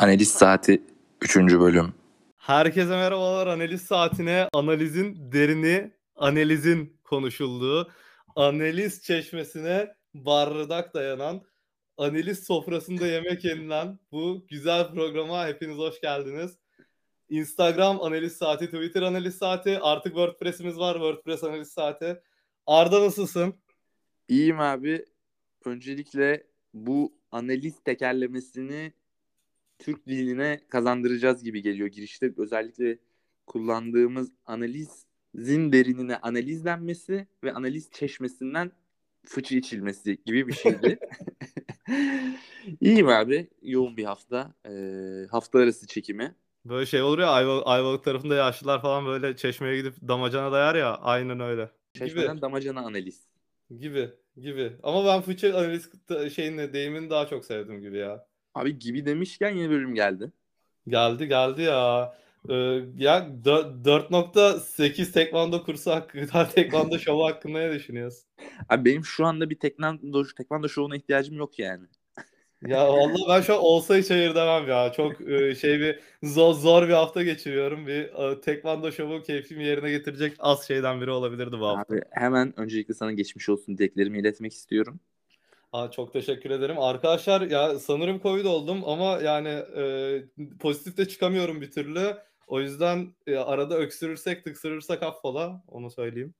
Analiz Saati 3. bölüm. Herkese merhabalar. Analiz saatine analizin derini, analizin konuşulduğu, analiz çeşmesine bardak dayanan, analiz sofrasında yemek yenilen bu güzel programa hepiniz hoş geldiniz. Instagram analiz saati, Twitter analiz saati, artık WordPress'imiz var, WordPress analiz saati. Arda nasılsın? İyiyim abi. Öncelikle bu analiz tekerlemesini Türk diline kazandıracağız gibi geliyor. Girişte özellikle kullandığımız analizin derinine analiz denmesi ve analiz çeşmesinden fıçı içilmesi gibi bir şeydi. İyiyim abi. Yoğun bir hafta. Ee, hafta arası çekimi. Böyle şey olur ya Ayvalık, Ayvalık tarafında yaşlılar falan böyle çeşmeye gidip damacana dayar ya aynen öyle. Çeşmeden Gibi. damacana analiz. Gibi gibi. Ama ben fıçı analiz şeyini deyimini daha çok sevdim gibi ya. Abi gibi demişken yeni bölüm geldi. Geldi geldi ya. Ee, ya dö- 4.8 tekvando kursu hakkında, tekvando şovu hakkında ne düşünüyorsun? Abi benim şu anda bir tekvando, tekvando şovuna ihtiyacım yok yani. Ya vallahi ben şu an olsa hiç hayır demem ya. Çok e, şey bir zor, zor bir hafta geçiriyorum. Bir e, tekvando şovu keyfimi yerine getirecek az şeyden biri olabilirdi bu hafta. Abi hemen öncelikle sana geçmiş olsun dileklerimi iletmek istiyorum. Aa, çok teşekkür ederim. Arkadaşlar ya sanırım Covid oldum ama yani e, pozitif de çıkamıyorum bir türlü. O yüzden e, arada öksürürsek tıksırırsak affola onu söyleyeyim.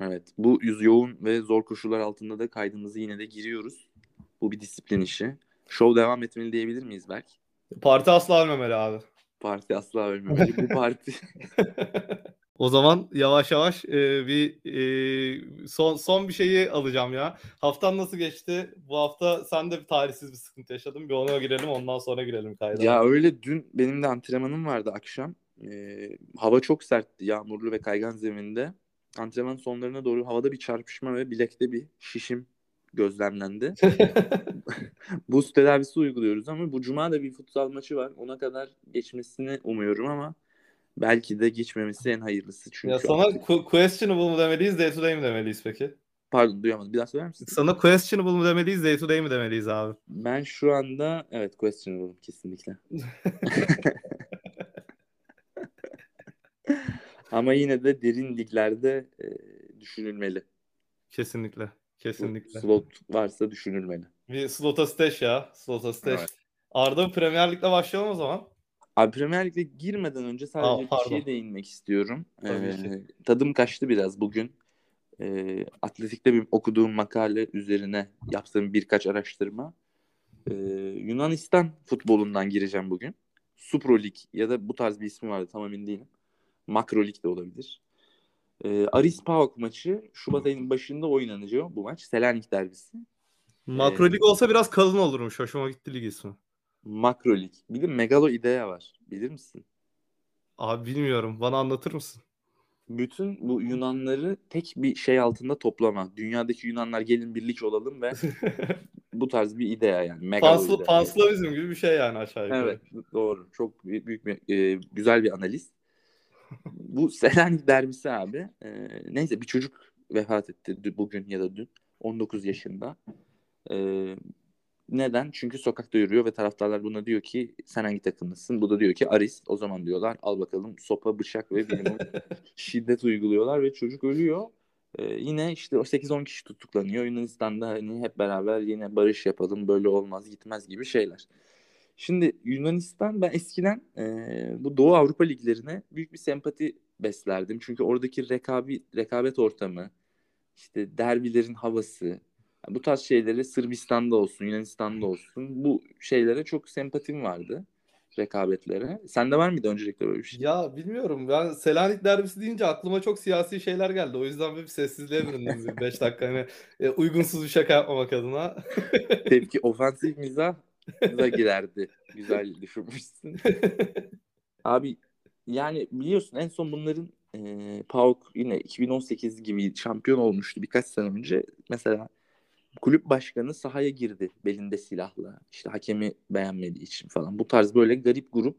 Evet bu yüz yoğun ve zor koşullar altında da kaydımızı yine de giriyoruz. Bu bir disiplin işi. Show devam etmeli diyebilir miyiz Berk? Parti asla ölmemeli abi. Parti asla ölmemeli. bu parti O zaman yavaş yavaş e, bir e, son son bir şeyi alacağım ya. Haftan nasıl geçti? Bu hafta sen de bir talihsiz bir sıkıntı yaşadın. Bir ona girelim ondan sonra girelim kayda. Ya öyle dün benim de antrenmanım vardı akşam. Ee, hava çok sertti. Yağmurlu ve kaygan zeminde. Antrenman sonlarına doğru havada bir çarpışma ve bilekte bir şişim gözlemlendi. Buz tedavisi uyguluyoruz ama bu cuma da bir futsal maçı var. Ona kadar geçmesini umuyorum ama belki de geçmemesi en hayırlısı. Çünkü ya sana ku- questionable mu demeliyiz, day to day mi demeliyiz peki? Pardon duyamadım. Bir daha söyler misin? Sana questionable mu demeliyiz, day to day mi demeliyiz abi? Ben şu anda evet questionable kesinlikle. Ama yine de derin liglerde e, düşünülmeli. Kesinlikle. Kesinlikle. slot varsa düşünülmeli. Bir slota stash ya. Slota stash. Evet. Arda Premier Lig'le başlayalım o zaman. Abi Premier Lig'e girmeden önce sadece Aa, bir şeye değinmek istiyorum. Tabii Ee, ki. tadım kaçtı biraz bugün. Ee, Atletik'te bir okuduğum makale üzerine yaptığım birkaç araştırma. Ee, Yunanistan futbolundan gireceğim bugün. Supro Lig ya da bu tarz bir ismi vardı tam emin değilim. Makro Lig de olabilir. Ee, Aris PAOK maçı Şubat ayının başında oynanacak bu maç. Selanik derbisi. Makro Ee, Lig olsa biraz kalın olurmuş. Hoşuma gitti lig ismi. Makro Lig. Bir de Megalo İdea var. Bilir misin? Abi bilmiyorum. Bana anlatır mısın? bütün bu Yunanları tek bir şey altında toplama. Dünyadaki Yunanlar gelin birlik olalım ve bu tarz bir idea yani. Megalo Pansla, idea. panslavizm gibi bir şey yani aşağı yukarı. Evet doğru. Çok büyük, büyük bir e, güzel bir analiz. bu Selanik derbisi abi. e, neyse bir çocuk vefat etti bugün ya da dün. 19 yaşında. E, neden? Çünkü sokakta yürüyor ve taraftarlar buna diyor ki sen hangi takımlısın? Bu da diyor ki Aris. O zaman diyorlar al bakalım sopa, bıçak ve minimum şiddet uyguluyorlar ve çocuk ölüyor. Ee, yine işte o 8-10 kişi tutuklanıyor. Yunanistan'da hani hep beraber yine barış yapalım böyle olmaz gitmez gibi şeyler. Şimdi Yunanistan ben eskiden e, bu Doğu Avrupa liglerine büyük bir sempati beslerdim. Çünkü oradaki rekabet, rekabet ortamı, işte derbilerin havası, yani bu tarz şeylere Sırbistan'da olsun, Yunanistan'da olsun bu şeylere çok sempatim vardı. Rekabetlere. Sende var mıydı öncelikle böyle bir şey? Ya bilmiyorum. Ben Selanik derbisi deyince aklıma çok siyasi şeyler geldi. O yüzden bir sessizliğe büründüm 5 dakika hani e, uygunsuz bir şaka yapmamak adına. Tepki ofansif mizah da girerdi. Güzel düşünmüşsün. Abi yani biliyorsun en son bunların e, PAOK yine 2018 gibi şampiyon olmuştu birkaç sene önce. Mesela kulüp başkanı sahaya girdi belinde silahla. İşte hakemi beğenmediği için falan. Bu tarz böyle garip grup.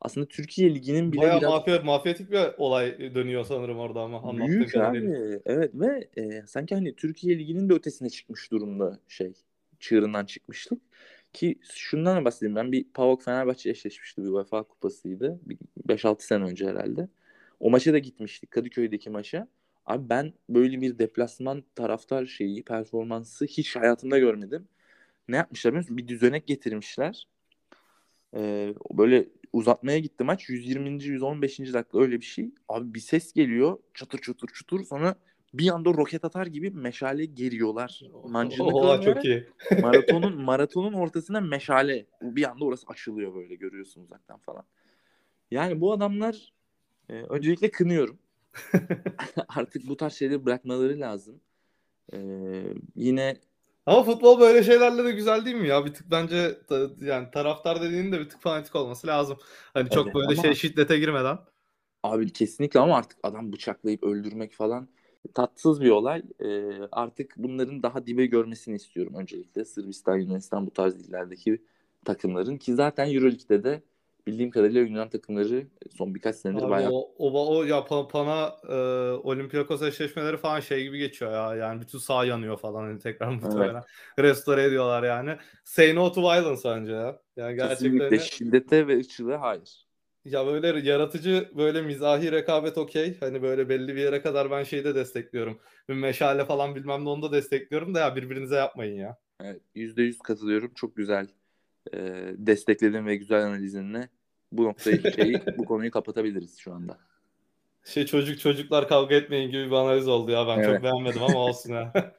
Aslında Türkiye Ligi'nin bile Bayağı biraz mafya, mafyatik bir olay dönüyor sanırım orada ama büyük kadarıyla. abi. Evet ve e, sanki hani Türkiye Ligi'nin de ötesine çıkmış durumda şey. Çığırından çıkmışlık. Ki şundan da bahsedeyim. Ben bir PAOK Fenerbahçe eşleşmişti. Bir UEFA kupasıydı. 5-6 sene önce herhalde. O maça da gitmiştik. Kadıköy'deki maça. Abi ben böyle bir deplasman taraftar şeyi, performansı hiç hayatımda görmedim. Ne yapmışlar biliyor musun? Bir düzenek getirmişler. Ee, böyle uzatmaya gitti maç. 120. 115. dakika öyle bir şey. Abi bir ses geliyor. Çatır çatır çatır. Sonra bir anda roket atar gibi meşale geriyorlar. Mancınık Oha çok iyi. maratonun maratonun ortasına meşale. Bir anda orası açılıyor böyle görüyorsun uzaktan falan. Yani bu adamlar e, öncelikle kınıyorum. Artık bu tarz şeyleri bırakmaları lazım. E, yine Ama futbol böyle şeylerle de güzel değil mi ya? Bir tık bence ta- yani taraftar dediğinin de bir tık fanatik olması lazım. Hani çok Evet, böyle ama- şey şiddete girmeden. Abi kesinlikle ama artık adam bıçaklayıp öldürmek falan tatsız bir olay. Ee, artık bunların daha dibe görmesini istiyorum öncelikle. Sırbistan, Yunanistan bu tarz illerdeki takımların ki zaten Euroleague'de de bildiğim kadarıyla Yunan takımları son birkaç senedir Abi bayağı o, o, o ya Pa- Pana e, Olympiakos eşleşmeleri falan şey gibi geçiyor ya. Yani bütün saha yanıyor falan hani tekrar muhtemelen. Restore ediyorlar yani. Say no to violence bence ya. Yani gerçekten kesinlikle şiddete ve ırkçılığa hayır. ya böyle yaratıcı böyle mizahi rekabet okey. Hani böyle belli bir yere kadar ben şeyi de destekliyorum. Bir meşale falan bilmem ne onu da destekliyorum da ya birbirinize yapmayın ya. Evet, %100 katılıyorum. Çok güzel e, destekledin ve güzel analizinle bu noktayı şeyi bu konuyu kapatabiliriz şu anda. Şey çocuk çocuklar kavga etmeyin gibi bir analiz oldu ya. Ben Evet. çok beğenmedim ama olsun ya.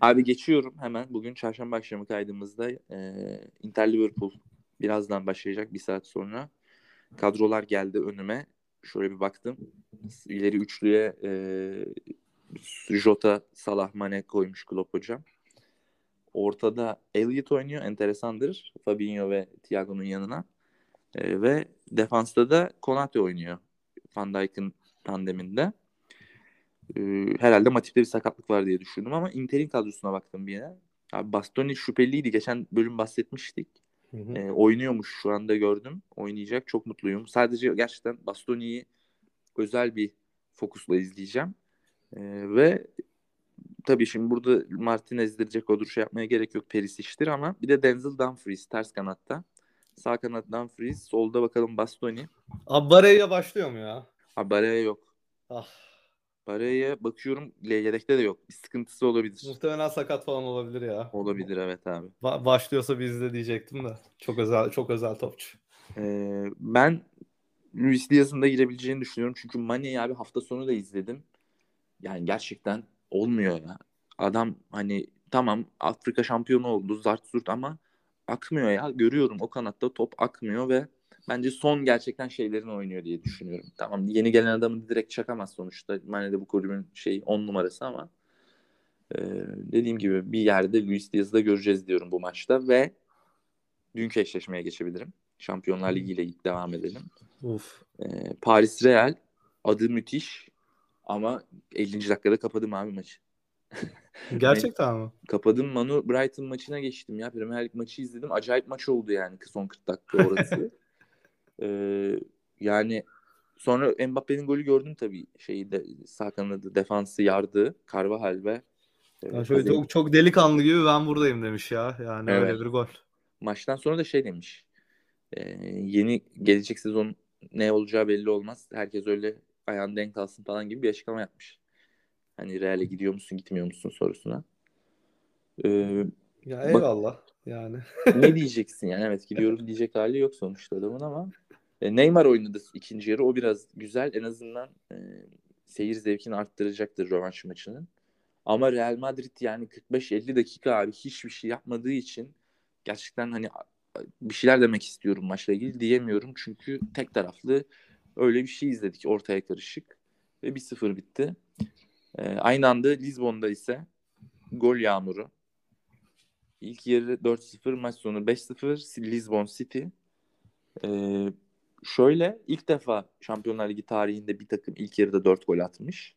Abi geçiyorum hemen. Bugün çarşamba akşamı kaydımızda e, Inter Liverpool birazdan başlayacak bir saat sonra. Kadrolar geldi önüme. Şöyle bir baktım. İleri üçlüye e, Jota, Salah, Mane koymuş Klopp hocam. Ortada Elliot oynuyor. Enteresandır. Fabinho ve Thiago'nun yanına. E, ve defansta da Konate oynuyor. Van Dijk'ın tandeminde. E, herhalde Matip'te bir sakatlık var diye düşündüm ama Inter'in kadrosuna baktım bir yine. Abi Bastoni şüpheliydi. Geçen bölüm bahsetmiştik. Hı hı. E, oynuyormuş şu anda gördüm. Oynayacak. Çok mutluyum. Sadece gerçekten Bastoni'yi özel bir fokusla izleyeceğim. E, ve tabii şimdi burada Martinez'dir, Ceko'dur şey yapmaya gerek yok. Perisic'tir ama bir de Denzel Dumfries ters kanatta. Sağ kanat Dumfries. Solda bakalım Bastoni. Abi Barella başlıyor mu ya? Ha Barella yok. Ah, Barella'ya bakıyorum yedekte de yok. Bir sıkıntısı olabilir. muhtemelen sakat falan olabilir ya. Olabilir evet abi. Ba- başlıyorsa biz de diyecektim de. Çok özel çok özel topçu. Ee, ben Luis Diaz'ın da girebileceğini düşünüyorum. Çünkü Mane'yi abi hafta sonu da izledim. Yani gerçekten olmuyor ya. Adam hani tamam Afrika şampiyonu oldu zart zurt ama akmıyor ya. Görüyorum o kanatta top akmıyor ve bence son gerçekten şeylerini oynuyor diye düşünüyorum. Tamam yeni gelen adamı direkt çakamaz sonuçta. Mane de bu kulübün şey 10 numarası ama e, dediğim gibi bir yerde Luis Diaz'ı da göreceğiz diyorum bu maçta ve dünkü eşleşmeye geçebilirim. Şampiyonlar Ligi ile devam edelim. Uf. Ee, Paris Real adı müthiş ama 50. dakikada kapadım abi maçı. Gerçekten mi? Kapadım Manu Brighton maçına geçtim ya. Premier Lig maçı izledim. Acayip maç oldu yani son 40 dakika orası. Ee, yani sonra Mbappe'nin golü gördüm tabii. Şeyi de sağ kanadı defansı yardı. Carvajal ve e, Ya şöyle çok, çok delikanlı gibi ben buradayım demiş ya. Yani Evet. öyle bir gol. maçtan sonra da şey demiş. Ee, yeni gelecek sezon ne olacağı belli olmaz. Herkes öyle ayağını denk alsın falan gibi bir açıklama yapmış. Hani Real'e gidiyor musun gitmiyor musun sorusuna. Ee, Ya Bak- eyvallah. Yani. ne diyeceksin yani evet gidiyorum diyecek hali yok sonuçta adamın ama e, Neymar oynadı ikinci yarı o biraz güzel en azından e, seyir zevkini arttıracaktır rövanş maçının. Ama Real Madrid yani 45-50 dakika abi hiçbir şey yapmadığı için gerçekten hani bir şeyler demek istiyorum maçla ilgili diyemiyorum çünkü tek taraflı öyle bir şey izledik ortaya karışık ve 1-0 bitti. E, aynı anda Lizbon'da ise gol yağmuru. İlk yarı 4-0, maç sonu 5-0 Lisbon City. Ee, şöyle ilk defa Şampiyonlar Ligi tarihinde bir takım ilk yarıda 4 gol atmış.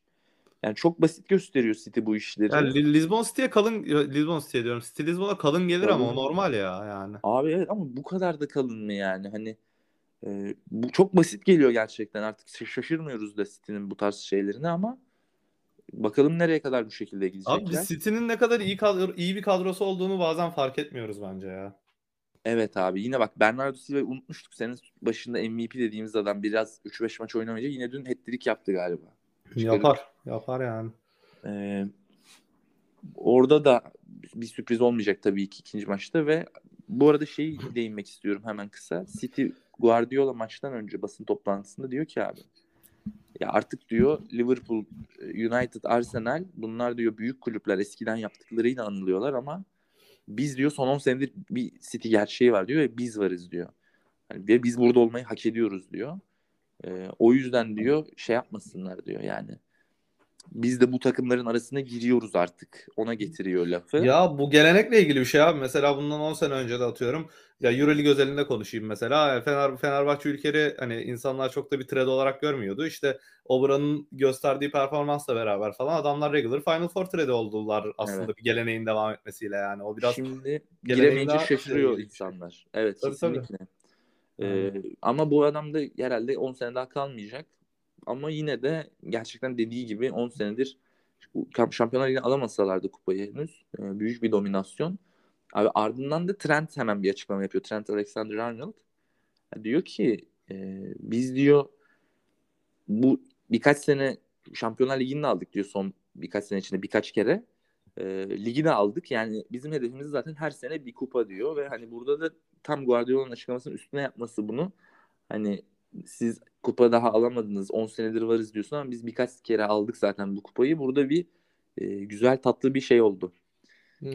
Yani çok basit gösteriyor City bu işleri. Ya Li- Lisbon City'ye kalın Lisbon City'ye diyorum. City Lisbon'a kalın gelir ama o Kalın. normal ya yani. Abi evet ama bu kadar da kalın mı yani? Hani e, bu çok basit geliyor gerçekten. Artık şaşırmıyoruz da City'nin bu tarz şeylerine ama Bakalım nereye kadar bu şekilde gidecekler. Abi City'nin ne kadar iyi kadro, iyi bir kadrosu olduğunu bazen fark etmiyoruz bence ya. Evet abi yine bak Bernardo Silva'yı unutmuştuk. Senin başında MVP dediğimiz adam biraz 3-5 maç oynamayınca yine dün hat-trick yaptı galiba. Yapar. Yapar yani. Ee, orada da bir sürpriz olmayacak tabii ki ikinci maçta ve bu arada şeyi değinmek istiyorum hemen kısa. City Guardiola maçtan önce basın toplantısında diyor ki abi ya artık diyor Liverpool, United, Arsenal bunlar diyor büyük kulüpler eskiden yaptıklarıyla anılıyorlar ama biz diyor son 10 senedir bir City gerçeği var diyor ve biz varız diyor. Yani ve biz burada olmayı hak ediyoruz diyor. Ee, o yüzden diyor şey yapmasınlar diyor yani. Biz de bu takımların arasına giriyoruz artık. Ona getiriyor lafı. Ya bu gelenekle ilgili bir şey abi. Mesela bundan 10 sene önce de atıyorum. Ya Euroleague özelinde konuşayım mesela. Fener, Fenerbahçe ülkeleri hani insanlar çok da bir trade olarak görmüyordu. İşte Obra'nın gösterdiği performansla beraber falan adamlar regular Final Four trade oldular aslında Evet. bir geleneğin devam etmesiyle yani. O biraz Şimdi giremeyince şaşırıyor şey. insanlar. Evet Tabii, tabii. kesinlikle. Ee, ama bu adam da herhalde 10 sene daha kalmayacak. Ama yine de gerçekten dediği gibi 10 senedir Şampiyonlar Ligi'ni alamasalardı kupayı henüz. Ee, büyük bir dominasyon. Abi ardından da Trent hemen bir açıklama yapıyor. Trent Alexander-Arnold. Diyor ki e, biz diyor bu birkaç sene Şampiyonlar Ligi'ni de aldık diyor son birkaç sene içinde birkaç kere. E, ligi de aldık. Yani bizim hedefimiz zaten her sene bir kupa diyor ve hani burada da tam Guardiola'nın açıklamasının üstüne yapması bunu. Hani siz kupa daha alamadınız 10 senedir varız diyorsun ama biz birkaç kere aldık zaten bu kupayı. Burada bir e, güzel tatlı bir şey oldu.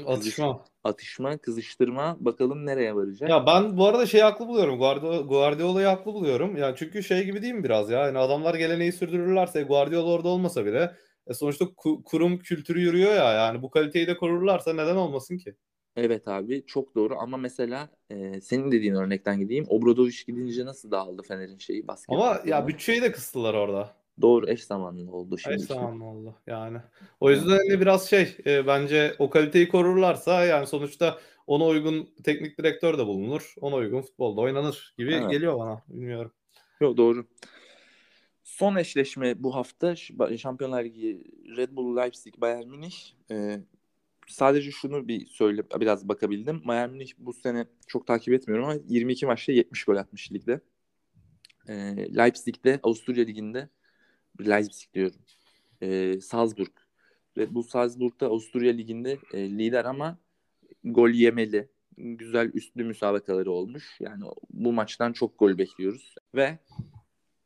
atışma. Atışma, kızıştırma bakalım nereye varacak. Ya ben bu arada şeyi haklı buluyorum. Guardiola, Guardiola'yı haklı buluyorum. Ya çünkü şey gibi değil mi biraz ya? Yani adamlar geleneği sürdürürlerse Guardiola orada olmasa bile e sonuçta ku- kurum kültürü yürüyor ya. Yani bu kaliteyi de korurlarsa neden olmasın ki? Evet abi çok doğru ama mesela e, senin dediğin örnekten gideyim. Obradoviç gidince nasıl dağıldı Fener'in şeyi basket. Ama ya bütçeyi de kıstılar orada. Doğru eş zamanlı oldu şimdi. Eş zamanlı oldu yani. O yüzden de biraz şey e, bence o kaliteyi korurlarsa yani sonuçta ona uygun teknik direktör de bulunur. Ona uygun futbolda oynanır gibi Evet. geliyor bana. Bilmiyorum. Yok doğru. Son eşleşme bu hafta Şampiyonlar Ligi Red Bull Leipzig Bayern Münih. E, sadece şunu bir söyle biraz bakabildim. Bayern Münih bu sene çok takip etmiyorum ama 22 maçta 70 gol atmış ligde. E, Leipzig'de Avusturya Ligi'nde Leipzig diyorum. E, Salzburg. Red Bull Salzburg'da Avusturya Ligi'nde e, lider ama gol yemeli. Güzel üstlü müsabakaları olmuş. Yani bu maçtan çok gol bekliyoruz. Ve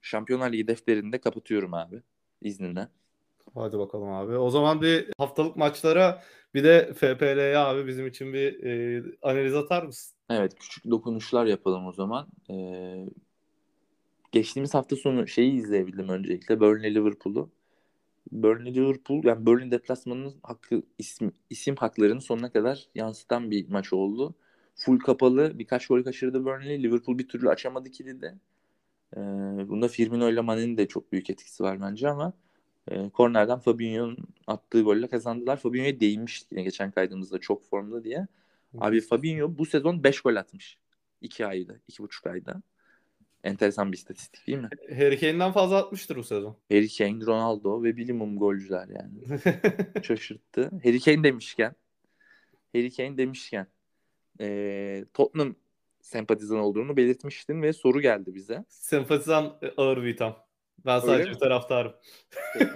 Şampiyonlar Ligi defterini de kapatıyorum abi. İzninle. Hadi bakalım abi. O zaman bir haftalık maçlara bir de FPL'ye abi bizim için bir e, analiz atar mısın? Evet küçük dokunuşlar yapalım o zaman. Ee, geçtiğimiz hafta sonu şeyi izleyebildim öncelikle. Burnley Liverpool'u. Burnley Liverpool yani Burnley deplasmanının hakkı isim, isim haklarını sonuna kadar yansıtan bir maç oldu. Full kapalı birkaç gol kaçırdı Burnley. Liverpool bir türlü açamadı kilidi. Ee, bunda Firmino ile Mane'nin de çok büyük etkisi var bence ama e, kornerden Fabinho'nun attığı golle kazandılar. Fabinho'ya değinmiştik yine geçen kaydımızda çok formda diye. Abi Fabinho bu sezon 5 gol atmış. 2 ayda, 2,5 ayda. Enteresan bir istatistik değil mi? Harry Kane'den fazla atmıştır bu sezon. Harry Kane, Ronaldo ve bilimum golcüler yani. Şaşırttı. Harry Kane demişken Harry Kane demişken eee Tottenham sempatizan olduğunu belirtmiştin ve soru geldi bize. Sempatizan e, ağır bir itham. Ben Öyle sadece mi? bir taraftarım.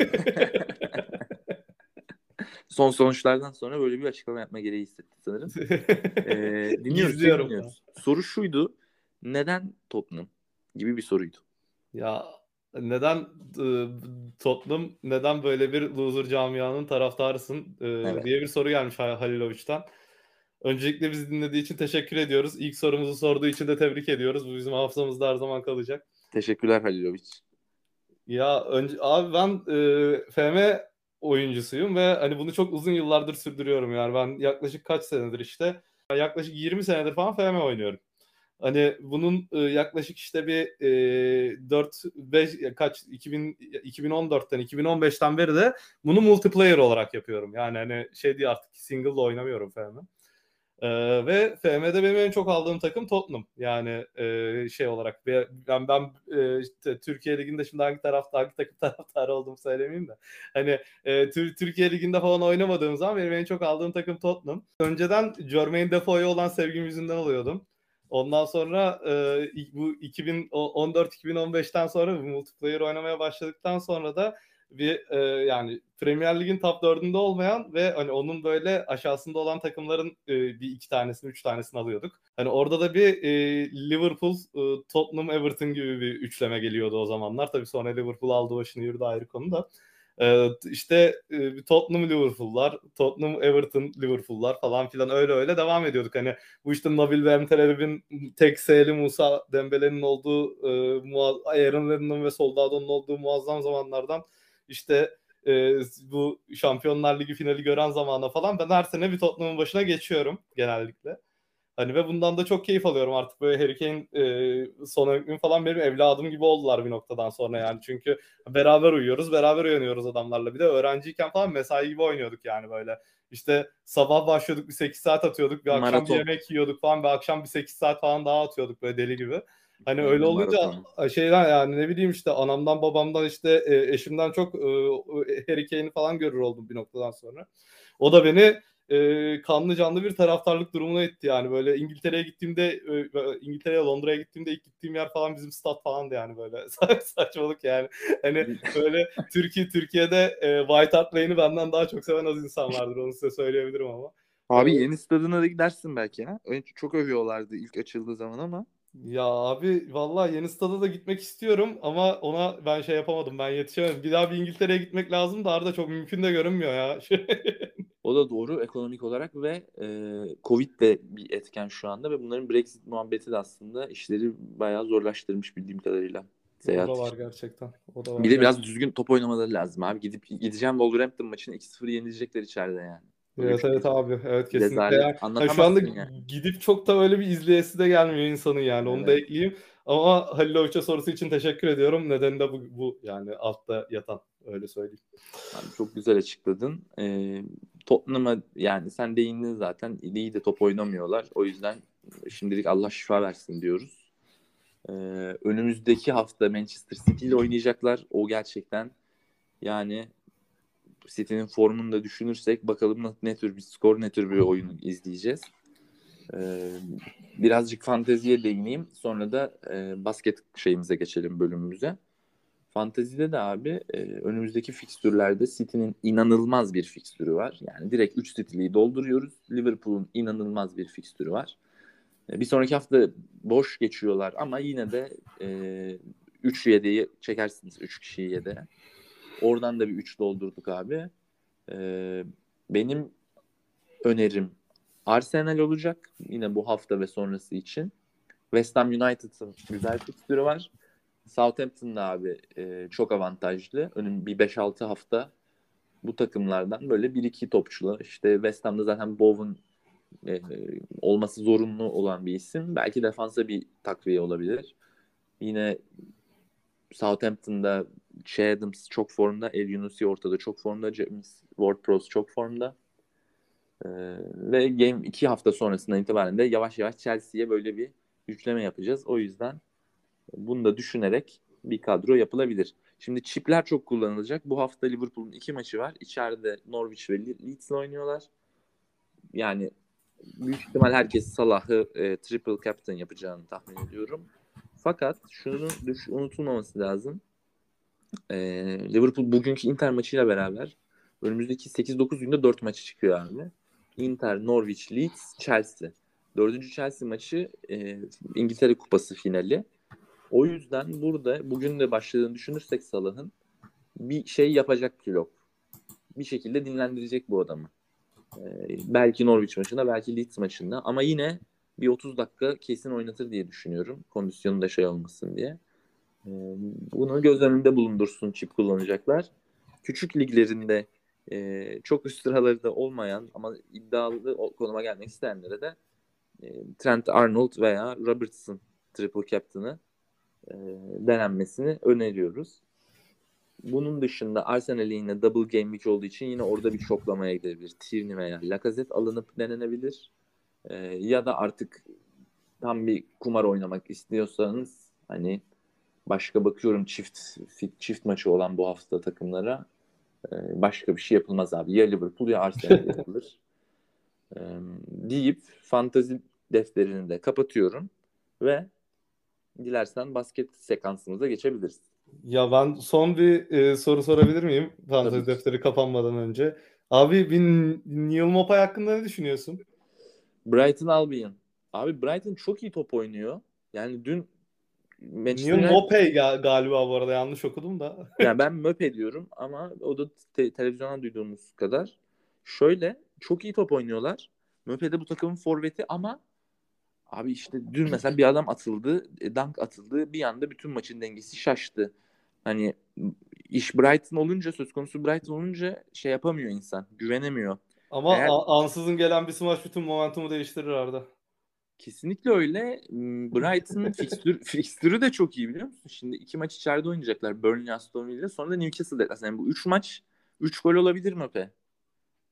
Son sonuçlardan sonra böyle bir açıklama yapma gereği hissetti sanırım. Eee dinliyoruz, Gizliyorum dinliyoruz. Soru şuydu. Neden Tottenham? Gibi bir soruydu. Ya neden e, Tottenham neden böyle bir loser camianın taraftarısın e, Evet. diye bir soru gelmiş Hal- Halilovic'ten. Öncelikle bizi dinlediği için teşekkür ediyoruz. İlk sorumuzu sorduğu için de tebrik ediyoruz. Bu bizim hafızamızda her zaman kalacak. Teşekkürler Halilovic. Ya önce abi ben e, FM oyuncusuyum ve hani bunu çok uzun yıllardır sürdürüyorum yani ben yaklaşık kaç senedir işte yaklaşık 20 senedir falan FM oynuyorum. Hani bunun e, yaklaşık işte bir e, 4 5 kaç 2000 2014'ten 2015'ten beri de bunu multiplayer olarak yapıyorum. Yani hani şey diye artık single oynamıyorum Ee, ve FM'de benim en çok aldığım takım Tottenham. Yani e, şey olarak ben ben e, işte Türkiye liginde şimdi hangi tarafta hangi takım taraftarı olduğumu söylemeyeyim de. Hani e, Türkiye liginde falan oynamadığım zaman benim en çok aldığım takım Tottenham. Önceden Jermaine Defoe'ya olan sevgim yüzünden alıyordum. Ondan sonra e, bu 2014-2015'ten sonra multiplayer oynamaya başladıktan sonra da bir e, yani Premier Lig'in top 4'ünde olmayan ve hani onun böyle aşağısında olan takımların e, bir iki tanesini, üç tanesini alıyorduk. Hani orada da bir e, Liverpool, e, Tottenham, Everton gibi bir üçleme geliyordu o zamanlar. Tabii sonra Liverpool aldı başını yürüdü ayrı konu da. Ee, işte e, Tottenham Liverpool'lar, Tottenham Everton Liverpool'lar falan filan öyle öyle devam ediyorduk. Hani bu işte Nabil ve Emterelib'in tek Seyli Musa Dembele'nin olduğu, e, Aaron Lennon'un ve Soldado'nun olduğu muazzam zamanlardan işte e, bu Şampiyonlar Ligi finali gören zamana falan ben her sene bir Tottenham'ın başına geçiyorum genellikle. Hani ve bundan da çok keyif alıyorum artık böyle Harry Kane e, son hükmüm falan benim evladım gibi oldular bir noktadan sonra yani. Çünkü beraber uyuyoruz, beraber uyanıyoruz adamlarla. Bir de öğrenciyken falan mesai gibi oynuyorduk yani böyle. İşte sabah başlıyorduk bir 8 saat atıyorduk, bir akşam bir yemek yiyorduk falan, bir akşam bir 8 saat falan daha atıyorduk böyle deli gibi. Hani öyle olunca şeyden yani ne bileyim işte anamdan babamdan işte e, eşimden çok e, Harry Kane'i falan görür oldum bir noktadan sonra. O da beni e, kanlı canlı bir taraftarlık durumuna etti yani böyle İngiltere'ye gittiğimde e, İngiltere'ye Londra'ya gittiğimde ilk gittiğim yer falan bizim stat falandı yani böyle saçmalık yani hani böyle Türkiye Türkiye'de e, White Hart Lane'i benden daha çok seven az insan vardır onu size söyleyebilirim ama. Abi yeni stadına da gidersin belki. Önce çok övüyorlardı ilk açıldığı zaman ama. Ya abi vallahi yeni stada da gitmek istiyorum ama ona ben şey yapamadım. Ben yetişemedim. Bir daha bir İngiltere'ye gitmek lazım da arada çok mümkün de görünmüyor ya. o da doğru ekonomik olarak ve e, Covid de bir etken şu anda ve bunların Brexit muhabbeti de aslında işleri bayağı zorlaştırmış bildiğim kadarıyla. Seyahat o da var gerçekten. O da var. Bir de biraz düzgün top oynamaları lazım abi. Gidip gideceğim Wolverhampton maçını 2-0 yenilecekler içeride yani. Evet evet abi. Evet kesinlikle. Yani, yani şu anda yani. gidip çok da öyle bir izleyesi de gelmiyor insanın yani. Onu evet. da ekleyeyim. Ama Halil Hoca sorusu için teşekkür ediyorum. Nedeni de bu, bu yani altta yatan öyle söyleyeyim. Abi çok güzel açıkladın. Ee, Tottenham'a yani sen değindin zaten. İyi de top oynamıyorlar. O yüzden şimdilik Allah şifa versin diyoruz. Ee, önümüzdeki hafta Manchester City ile oynayacaklar. O gerçekten yani City'nin formunu da düşünürsek bakalım ne tür bir skor, ne tür bir oyun izleyeceğiz. Ee, birazcık fanteziye değineyim. Sonra da e, basket şeyimize geçelim bölümümüze. Fantezide de abi e, önümüzdeki fikstürlerde City'nin inanılmaz bir fikstürü var. Yani direkt 3 City'liyi dolduruyoruz. Liverpool'un inanılmaz bir fikstürü var. E, bir sonraki hafta boş geçiyorlar ama yine de e, 3 yedeği çekersiniz 3 kişiyi yedeğe. Oradan da bir 3 doldurduk abi. Ee, benim önerim Arsenal olacak. Yine bu hafta ve sonrası için. West Ham United'ın güzel fikstürü var. Southampton'da abi e, çok avantajlı. Önüm bir 5-6 hafta bu takımlardan böyle bir iki topçular. İşte West Ham'da zaten Bowen e, olması zorunlu olan bir isim. Belki defansa bir takviye olabilir. Yine Southampton'da Che Adams çok formda. El Yunusi ortada çok formda. James Ward-Prowse çok formda. Ee, ve Game 2 hafta sonrasından itibaren de yavaş yavaş Chelsea'ye böyle bir yükleme yapacağız. O yüzden bunu da düşünerek bir kadro yapılabilir. Şimdi çipler çok kullanılacak. Bu hafta Liverpool'un iki maçı var. İçeride Norwich ve Leeds'le oynuyorlar. Yani büyük ihtimal herkes Salah'ı e, triple captain yapacağını tahmin ediyorum. Fakat şunun unutulmaması lazım. E, Liverpool bugünkü Inter maçıyla beraber önümüzdeki 8-9 günde 4 maçı çıkıyor abi. Inter, Norwich, Leeds, Chelsea. Dördüncü Chelsea maçı e, İngiltere Kupası finali. O yüzden burada bugün de başladığını düşünürsek Salah'ın bir şey yapacak Klopp. Bir şekilde dinlendirecek bu adamı. Ee, belki Norwich maçında, belki Leeds maçında ama yine bir 30 dakika kesin oynatır diye düşünüyorum. Kondisyonu da şey olmasın diye. Ee, bunu göz önünde bulundursun çip kullanacaklar. Küçük liglerinde e, çok üst sıralarda olmayan ama iddialı konuma gelmek isteyenlere de e, Trent Arnold veya Robertson triple captain'ı e, denenmesini öneriyoruz. Bunun dışında Arsenal'in yine double game week olduğu için yine orada bir şoklamaya gidebilir. Tierney veya Lacazette alınıp denenebilir. E, ya da artık tam bir kumar oynamak istiyorsanız hani başka bakıyorum çift çift maçı olan bu hafta takımlara e, başka bir şey yapılmaz abi. Ya Liverpool ya Arsenal yapılır. E, deyip fantazi defterini de kapatıyorum ve dilersen basket sekansımıza geçebiliriz. Ya ben son bir e, soru sorabilir miyim? Fantasy defteri kapanmadan önce. Abi bir Neil Mopay hakkında ne düşünüyorsun? Brighton Albion. Abi Brighton çok iyi top oynuyor. Yani dün Manchester Neil Mopay galiba bu arada yanlış okudum da. yani ben Möpe diyorum ama o da te- televizyondan duyduğumuz kadar. Şöyle çok iyi top oynuyorlar. Möpe de bu takımın forveti ama Abi işte dün mesela bir adam atıldı, e, dank atıldı. Bir anda bütün maçın dengesi şaştı. Hani iş Brighton olunca, söz konusu Brighton olunca şey yapamıyor insan. Güvenemiyor. Ama Eğer... ansızın gelen bir smaç bütün momentumu değiştirir Arda. Kesinlikle öyle. Brighton fikstür, fikstürü de çok iyi biliyor musun? Şimdi iki maç içeride oynayacaklar. Burnley, Aston Villa. Sonra da Newcastle deplasmanı. Yani bu üç maç üç gol olabilir mi Öpe?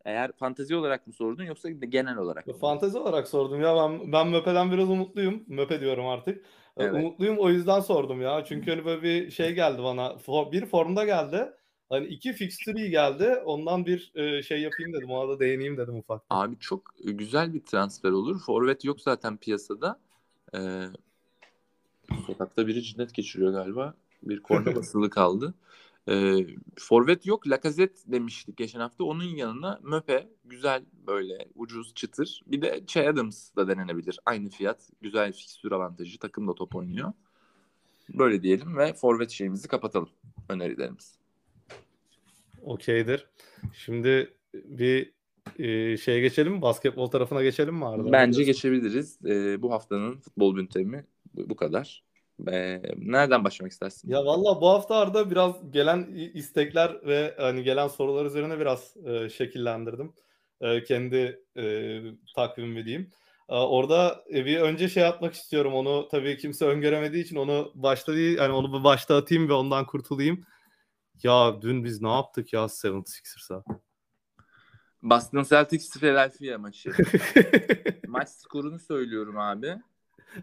Eğer fantazi olarak mı sordun yoksa genel olarak mı? Fantazi olarak sordum ya. Ben, ben Möpe'den biraz umutluyum. Möpe diyorum artık. Ee, evet. Umutluyum o yüzden sordum ya. Çünkü hani böyle bir şey geldi bana. Bir formda geldi. Hani iki fixture geldi. Ondan bir e, şey yapayım dedim. Ona da değineyim dedim ufak. Abi çok güzel bir transfer olur. Forvet yok zaten piyasada. Ee, sokakta biri cinnet geçiriyor galiba. Bir korna basılı kaldı. E, forvet yok. Lacazette demiştik geçen hafta. Onun yanına Möpe güzel böyle ucuz çıtır. Bir de Che Adams da denenebilir. Aynı fiyat. Güzel fikstür avantajı. Takım da top oynuyor. Böyle diyelim ve forvet şeyimizi kapatalım. Önerilerimiz. Okeydir. Şimdi bir e, şeye geçelim mi? Basketbol tarafına geçelim mi Arda? Bence geçebiliriz. E, bu haftanın futbol büntemi bu kadar. Ee, nereden başlamak istersin? Ya valla bu hafta Arda biraz gelen istekler ve hani gelen sorular üzerine biraz e, şekillendirdim. E, kendi e, takvimimi diyeyim. E, orada e, bir önce şey atmak istiyorum. Onu tabii kimse öngöremediği için onu başta değil, yani onu başta atayım ve ondan kurtulayım. Ya dün biz ne yaptık ya 76ers'a? Boston Celtics Philadelphia maçı. Maç skorunu söylüyorum abi.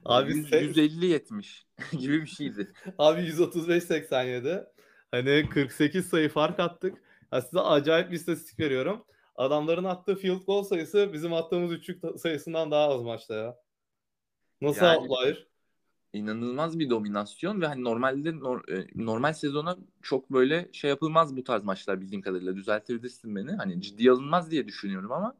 Abi 100, 150 70 gibi bir şeydi. Abi 135 87. Hani 48 sayı fark attık. Ya size acayip bir istatistik veriyorum. Adamların attığı field goal sayısı bizim attığımız üçlük sayısından daha az maçta ya. Nasıl yani, outlier? İnanılmaz bir dominasyon ve hani normalde e, normal sezona çok böyle şey yapılmaz bu tarz maçlar bildiğim kadarıyla. Düzeltebilirsin beni. Hani ciddi alınmaz diye düşünüyorum ama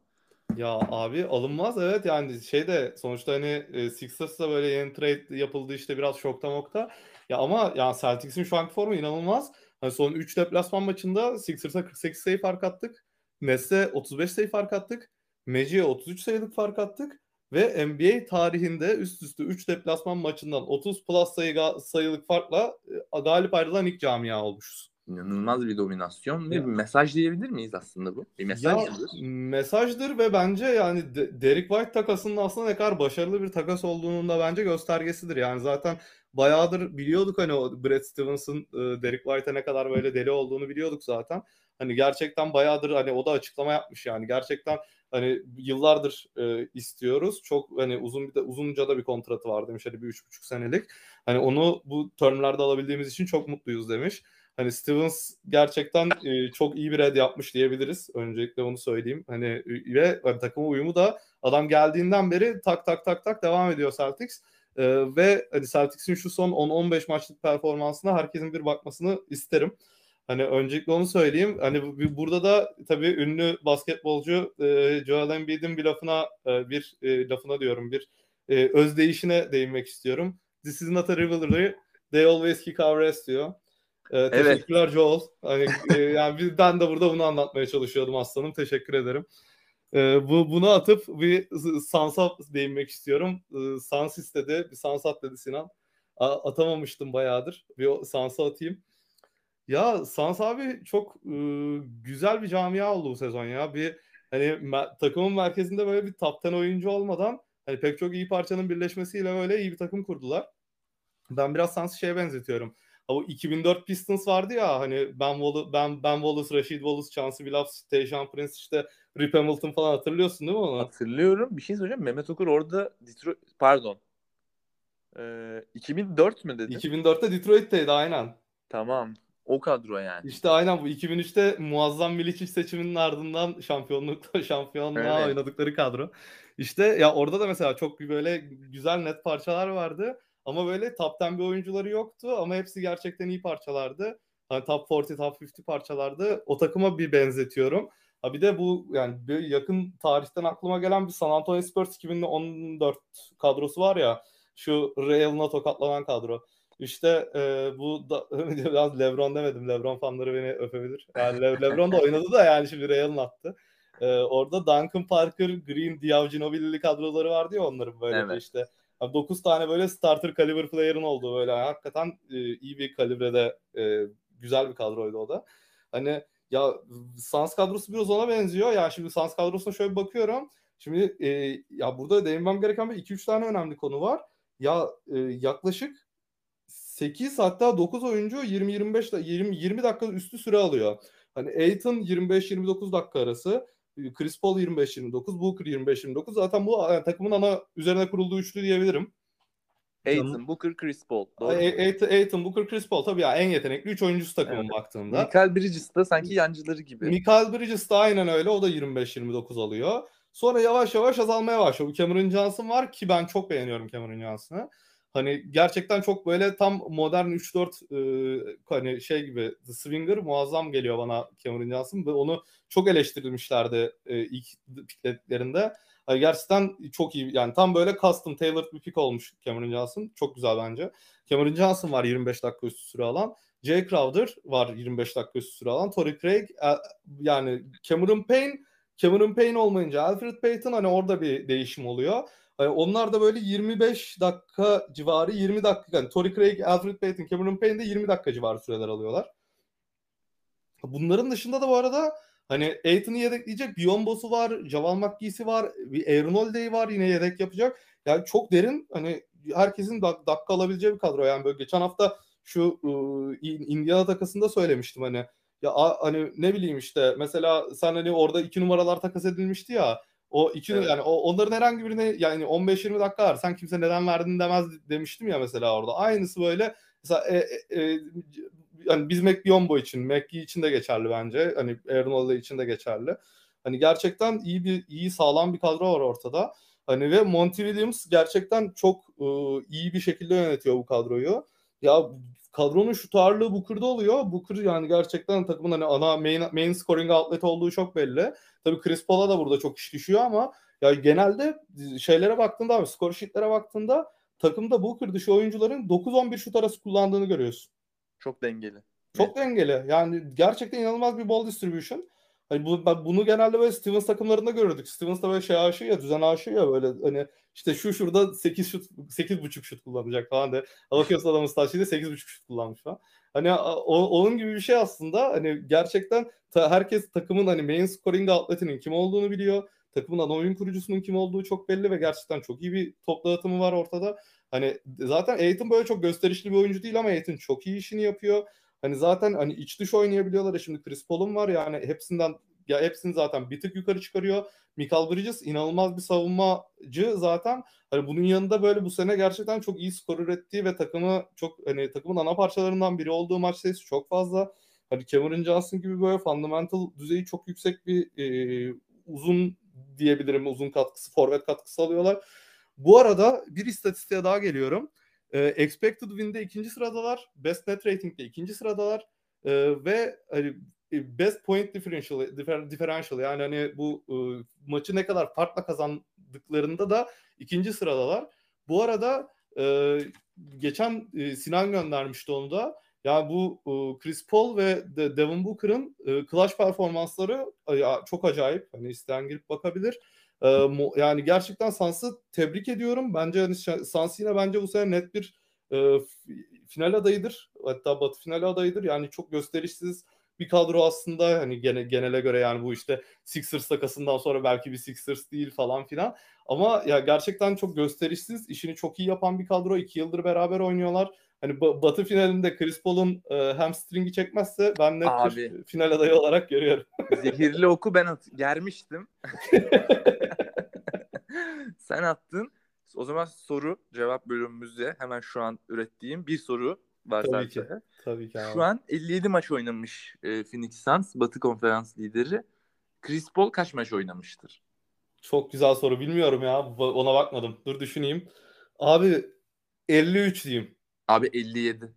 ya abi alınmaz evet yani şey de sonuçta hani e, Sixers'la böyle yeni trade yapıldı işte biraz şokta mokta. Ya ama yani Celtics'in şu anki formu inanılmaz. Hani son 3 deplasman maçında Sixers'a 48 sayı fark attık. Nets'e 35 sayı fark attık. Magic'e 33 sayılık fark attık. Ve NBA tarihinde üst üste 3 deplasman maçından 30 plus sayı sayılık farkla e, galip ayrılan ilk camia olmuşuz inanılmaz bir dominasyon ve bir mesaj diyebilir miyiz aslında bu? Bir mesajdır. Ya, mesajdır ve bence yani Derek White takasının aslında ne kadar başarılı bir takas olduğunun da bence göstergesidir. Yani zaten bayağıdır biliyorduk hani o Brad Stevens'ın e, Derek White'a ne kadar böyle deli olduğunu biliyorduk zaten. Hani gerçekten bayağıdır hani o da açıklama yapmış yani. Gerçekten hani yıllardır e, istiyoruz. Çok hani uzun bir de uzunca da bir kontratı var demiş hani bir üç buçuk senelik. Hani onu bu termlerde alabildiğimiz için çok mutluyuz demiş. Hani Stevens gerçekten e, çok iyi bir red yapmış diyebiliriz. Öncelikle onu söyleyeyim. Hani ve hani, takım uyumu da adam geldiğinden beri tak tak tak tak devam ediyor Celtics. E, ve hani Celtics'in şu son 10-15 maçlık performansına herkesin bir bakmasını isterim. Hani öncelikle onu söyleyeyim. Hani burada da tabii ünlü basketbolcu e, Joel Embiid'in bir lafına e, bir e, lafına diyorum bir e, özdeyişine değinmek istiyorum. This is not a rivalry. They always kick our ass diyor. Ee, teşekkürler evet. Joel. Hani, e, yani ben de burada bunu anlatmaya çalışıyordum aslanım. Teşekkür ederim. Ee, bu bunu atıp bir Sans'a değinmek istiyorum. Ee, Sans istedi. Bir Sans at dedi Sinan. A- atamamıştım bayağıdır. Bir Sans'a atayım. Ya Sans abi çok e, güzel bir camia oldu bu sezon ya. Bir hani me- takımın merkezinde böyle bir top 10 oyuncu olmadan hani pek çok iyi parçanın birleşmesiyle böyle iyi bir takım kurdular. Ben biraz Sans'ı şeye benzetiyorum. o 2004 Pistons vardı ya hani Ben Wallace, ben, ben Wallace, Rashid Wallace, Chauncey Billups, Tayshaun Prince işte Rip Hamilton falan hatırlıyorsun değil mi onu? Hatırlıyorum. Bir şey söyleyeceğim. Mehmet Okur orada Detroit pardon. Ee, 2004 mü dedi? 2004'te Detroit'teydi aynen. Tamam. O kadro yani. İşte aynen bu 2003'te muazzam Milicic seçiminin ardından şampiyonlukta şampiyonluğa Evet. oynadıkları kadro. İşte ya orada da mesela çok böyle güzel net parçalar vardı. Ama böyle top 10 bir oyuncuları yoktu ama hepsi gerçekten iyi parçalardı. Hani top 40, top 50 parçalardı. O takıma bir benzetiyorum. Ha bir de bu yani bir yakın tarihten aklıma gelen bir San Antonio Spurs 2014 kadrosu var ya. Şu Real'ına tokatlanan kadro. İşte e, bu da biraz LeBron demedim. LeBron fanları beni öpebilir. Yani Le- LeBron da oynadı da yani şimdi Real'ın attı. E, orada Duncan Parker, Green, Diaw Ginobili kadroları vardı ya onların böyle Evet. işte. 9 tane böyle starter caliber player'ın olduğu böyle hakikaten e, iyi bir kalibrede e, güzel bir kadroydu o da. Hani ya Suns kadrosu biraz ona benziyor. Yani şimdi Suns kadrosuna şöyle bakıyorum. Şimdi e, ya burada değinmem gereken bir 2-3 tane önemli konu var. Ya e, yaklaşık 8 hatta 9 oyuncu 20-25 da 20 20 dakika üstü süre alıyor. Hani Aiton 25-29 dakika arası, Chris Paul 25-29, Booker 25-29. Zaten bu yani takımın ana üzerine kurulduğu üçlü diyebilirim. Aiton, Booker, Chris Paul. Aiton, Aiton, Booker, Chris Paul tabii ya en yetenekli 3 oyuncusu takımın Evet. baktığında. Michael Bridges da sanki yancıları gibi. Michael Bridges de aynen öyle. O da 25-29 alıyor. Sonra yavaş yavaş azalmaya başlıyor. Bu Cameron Johnson var ki ben çok beğeniyorum Cameron Johnson'ı. Hani gerçekten çok böyle tam modern 3-4 e, hani şey gibi The Swinger muazzam geliyor bana Cameron Johnson ve onu çok eleştirilmişlerdi e, ilk pikletlerinde. Hani gerçekten çok iyi yani tam böyle custom tailored bir pick olmuş Cameron Johnson. Çok güzel bence. Cameron Johnson var 25 dakika üstü süre alan. Jay Crowder var 25 dakika üstü süre alan. Torrey Craig e, yani Cameron Payne Cameron Payne olmayınca Alfred Payton hani orada bir değişim oluyor. Onlar da böyle 25 dakika civarı 20 dakika yani Torrey Craig, Alfred Payton, Cameron Payne de 20 dakika civarı süreler alıyorlar. Bunların dışında da bu arada hani Aiton'u yedekleyecek Biyombo'su var, Javal McGee'si var, bir Aaron Holiday var yine yedek yapacak. Yani çok derin hani herkesin dak- dakika alabileceği bir kadro. Yani böyle geçen hafta şu ıı, Indiana takasında söylemiştim hani ya a- hani ne bileyim işte mesela sen hani orada iki numaralar takas edilmişti ya o iki Evet. yani o, onların herhangi birine yani 15-20 dakika var sen kimse neden verdin demez demiştim ya mesela orada. Aynısı böyle mesela e, e, e, yani biz McBiombo için McGee için de geçerli bence. Hani Aaron Holiday için de geçerli. Hani gerçekten iyi bir iyi sağlam bir kadro var ortada. Hani ve Monty Williams gerçekten çok e, iyi bir şekilde yönetiyor bu kadroyu. Ya kadronun şu ağırlığı Booker'da oluyor. Booker yani gerçekten takımın hani ana main, main scoring outlet olduğu çok belli. Tabii Chris Paul'a da burada çok iş düşüyor ama ya genelde şeylere baktığında abi score sheetlere baktığında takımda Booker dışı oyuncuların 9-11 şut arası kullandığını görüyorsun. Çok dengeli. Çok dengeli. Yani gerçekten inanılmaz bir ball distribution. Hani bu, ben bunu genelde böyle Stevens takımlarında görürdük. Stevens da böyle şey aşığı ya, düzen aşığı ya böyle hani işte şu şurada 8 şut 8.5 şut kullanacak falan de. Bakıyorsun adamın statüsünde 8.5 şut kullanmış falan. Hani o, onun gibi bir şey aslında. Hani gerçekten ta, herkes takımın hani main scoring outlet'inin kim olduğunu biliyor. Takımın ana oyun kurucusunun kim olduğu çok belli ve gerçekten çok iyi bir top dağıtımı var ortada. Hani zaten Aiton böyle çok gösterişli bir oyuncu değil ama Aiton çok iyi işini yapıyor. Hani zaten hani iç dış oynayabiliyorlar. Ya şimdi Chris Paul'un var yani hepsinden ya hepsini zaten bir tık yukarı çıkarıyor. Michael Bridges inanılmaz bir savunmacı zaten. Hani bunun yanında böyle bu sene gerçekten çok iyi skor ürettiği ve takımı çok hani takımın ana parçalarından biri olduğu maç sayısı çok fazla. Hani Cameron Johnson gibi böyle fundamental düzeyi çok yüksek bir e, uzun diyebilirim uzun katkısı, forvet katkısı alıyorlar. Bu arada bir istatistiğe daha geliyorum. E, expected win'de ikinci sıradalar. Best net rating'de ikinci sıradalar. E, ve hani best point differential, differ, differential yani hani bu e, maçı ne kadar farkla kazandıklarında da ikinci sıradalar. Bu arada e, geçen e, Sinan göndermişti onu da. Yani bu e, Chris Paul ve de, Devin Booker'ın e, clutch performansları e, çok acayip. Hani isteyen girip bakabilir. E, mo, yani gerçekten Suns'ı tebrik ediyorum. Bence hani Suns yine bence bu sene net bir e, final adayıdır. Hatta batı final adayıdır. Yani çok gösterişsiz bir kadro aslında hani gene, genele göre yani bu işte Sixers takasından sonra belki bir Sixers değil falan filan. Ama ya gerçekten çok gösterişsiz, işini çok iyi yapan bir kadro. iki yıldır beraber oynuyorlar. Hani Batı finalinde Chris Paul'un e, hamstringi çekmezse ben net Abi. final adayı olarak görüyorum. Zehirli oku ben at germiştim. Sen attın. O zaman soru cevap bölümümüzde hemen şu an ürettiğim bir soru var Tabii zaten. ki. Tabii ki abi. Şu an 57 maç oynamış e, Phoenix Suns Batı Konferans lideri. Chris Paul kaç maç oynamıştır? Çok güzel soru. Bilmiyorum ya. Ona bakmadım. Dur düşüneyim. Abi 53 diyeyim. Abi 57.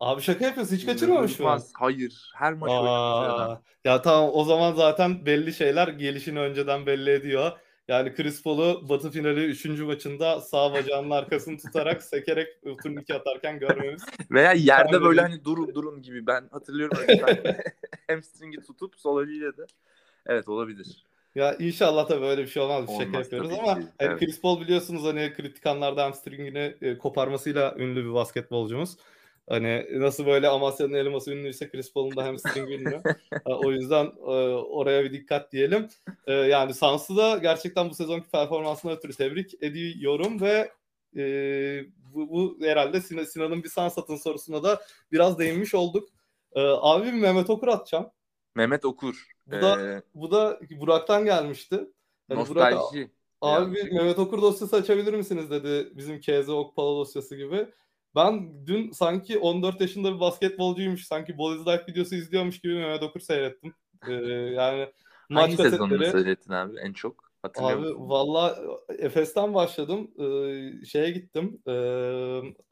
Abi şaka yapıyorsun. Hiç kaçırmamış mı? İnanılmaz. Hayır. Her maç. Aa, ya tamam o zaman zaten belli şeyler gelişini önceden belli ediyor. Yani Chris Paul'u Batı finali 3. maçında sağ bacağının arkasını tutarak sekerek turnike atarken görmemiz. Veya yerde böyle hani durun durun gibi. Ben hatırlıyorum öyle hamstringi tutup sol eliyle de. Evet olabilir. Ya inşallah da böyle bir şey olmaz. Şaka Olmaz yapıyoruz tabii ama ki, hani evet. Chris Paul biliyorsunuz hani kritik anlarda hamstringini e, koparmasıyla ünlü bir basketbolcumuz. Hani nasıl böyle Amasya'nın elması ünlüyse Chris Paul'un da hamstring ünlü. O yüzden e, oraya bir dikkat diyelim. E, yani Suns'ı da gerçekten bu sezonki performansına ötürü tebrik ediyorum ve e, bu, bu herhalde Sinan, Sinan'ın bir Suns atın sorusuna da biraz değinmiş olduk. E, abi Mehmet Okur atacağım. Mehmet Okur. Bu da- Ee, Bu da Burak'tan gelmişti. Hani Burak, nostalji. Abi Yani. bir Mehmet Okur dosyası açabilir misiniz dedi bizim KZ Okpala dosyası gibi. Ben dün sanki 14 yaşında bir basketbolcuymuş, sanki Boys Life videosu izliyormuş gibi Mehmet Okur seyrettim. Ee, yani maç Hangi sezonunu seyrettin abi en çok? Hatırlıyor Abi musun? valla Efes'ten başladım. Ee, şeye gittim. Ee,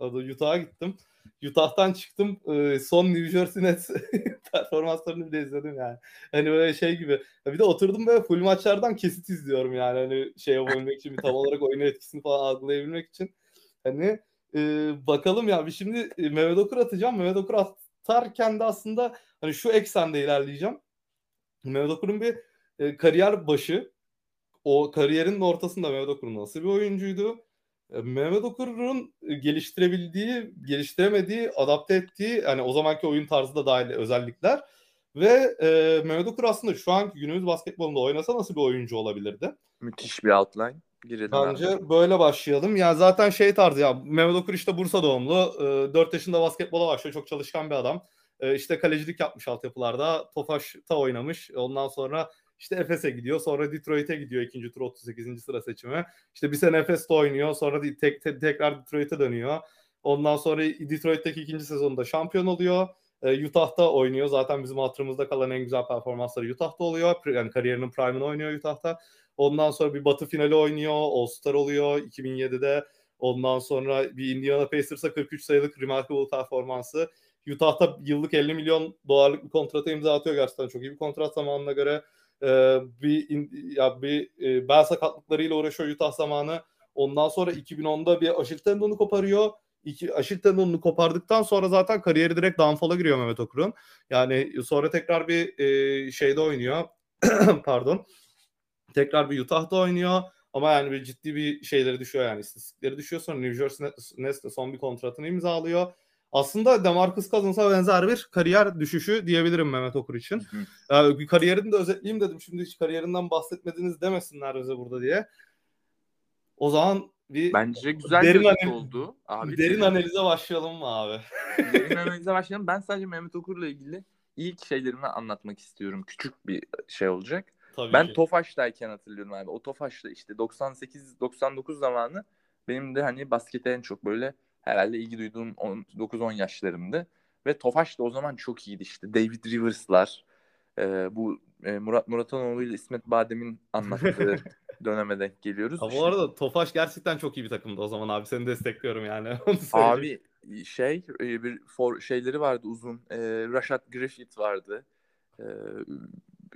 adı Utah'a gittim. Utah'tan çıktım. Son New Jersey Nets performanslarını bile izledim yani. Hani böyle şey gibi. Bir de oturdum böyle full maçlardan kesit izliyorum yani. Hani şey yapabilmek için, tam olarak oyunun etkisini falan algılayabilmek için. Hani bakalım ya. Bir şimdi Mehmet Okur atacağım. Mehmet Okur atarken de aslında hani şu eksende ilerleyeceğim. Mehmet Okur'un bir kariyer başı o kariyerinin ortasında Mehmet Okur nasıl bir oyuncuydu? E, Mehmet Okur'un geliştirebildiği, geliştiremediği, adapte ettiği yani o zamanki oyun tarzı da dahil özellikler ve e, Mehmet Okur aslında şu anki günümüz basketbolunda oynasa nasıl bir oyuncu olabilirdi? Müthiş bir outline. Girelim Bence abi. böyle başlayalım. Ya zaten şey tarzı ya Mehmet Okur işte Bursa doğumlu. E, 4 yaşında basketbola başlıyor. Çok çalışkan bir adam. E, işte kalecilik yapmış altyapılarda. Tofaş'ta oynamış. Ondan sonra işte Efes'e gidiyor. Sonra Detroit'e gidiyor ikinci tur 38. sıra seçimi. İşte bir sene Efes'te oynuyor. Sonra tek, tek- tekrar Detroit'e dönüyor. Ondan sonra Detroit'teki ikinci sezonunda şampiyon oluyor. E, Utah'ta oynuyor. Zaten bizim hatırımızda kalan en güzel performansları Utah'ta oluyor. Yani kariyerinin prime'ını oynuyor Utah'ta. Ondan sonra bir Batı finali oynuyor. All-Star oluyor 2007'de. Ondan sonra bir Indiana Pacers'a 43 sayılık remarkable performansı. Utah'ta yıllık 50 milyon dolarlık bir kontrata imza atıyor gerçekten. Çok iyi bir kontrat zamanına göre. Ee, bir in- ya bir e, bel sakatlıklarıyla uğraşıyor Utah zamanı. Ondan sonra 2010'da bir Achilles tendonu koparıyor. İki, Achilles tendonunu kopardıktan sonra zaten kariyeri direkt downfall'a giriyor Mehmet Okur'un. Yani sonra tekrar bir e, şeyde oynuyor. Pardon. Tekrar bir Utah'da oynuyor. Ama yani bir ciddi bir şeyleri düşüyor yani istatistikleri düşüyor. Sonra New Jersey Nets'te son bir kontratını imzalıyor. Aslında Demarcus Cousins'a benzer bir kariyer düşüşü diyebilirim Mehmet Okur için. Bir kariyerini de özetleyeyim dedim. Şimdi hiç kariyerinden bahsetmediniz demesinler bize burada diye. O zaman bir Bence güzel Derin bir analiz- oldu. Abi, derin analize başlayalım mı abi? derin analize başlayalım. Ben sadece Mehmet Okur'la ilgili ilk şeylerimi anlatmak istiyorum. Küçük bir şey olacak. Tabii Ben ki. Tofaş'tayken hatırlıyorum abi. O Tofaş'ta işte 98-99 zamanı benim de hani baskete en çok böyle herhalde ilgi duyduğum 9-10 yaşlarımdı. Ve Tofaş da o zaman çok iyiydi işte. David Rivers'lar, e, bu e, Murat Muratanoğlu ile İsmet Badem'in anlattığı döneme denk geliyoruz. Ha, İşte bu arada Tofaş gerçekten çok iyi bir takımdı o zaman abi. Seni destekliyorum yani. Onu. Abi şey e, bir for, şeyleri vardı uzun. E, Rashad Griffith vardı. E,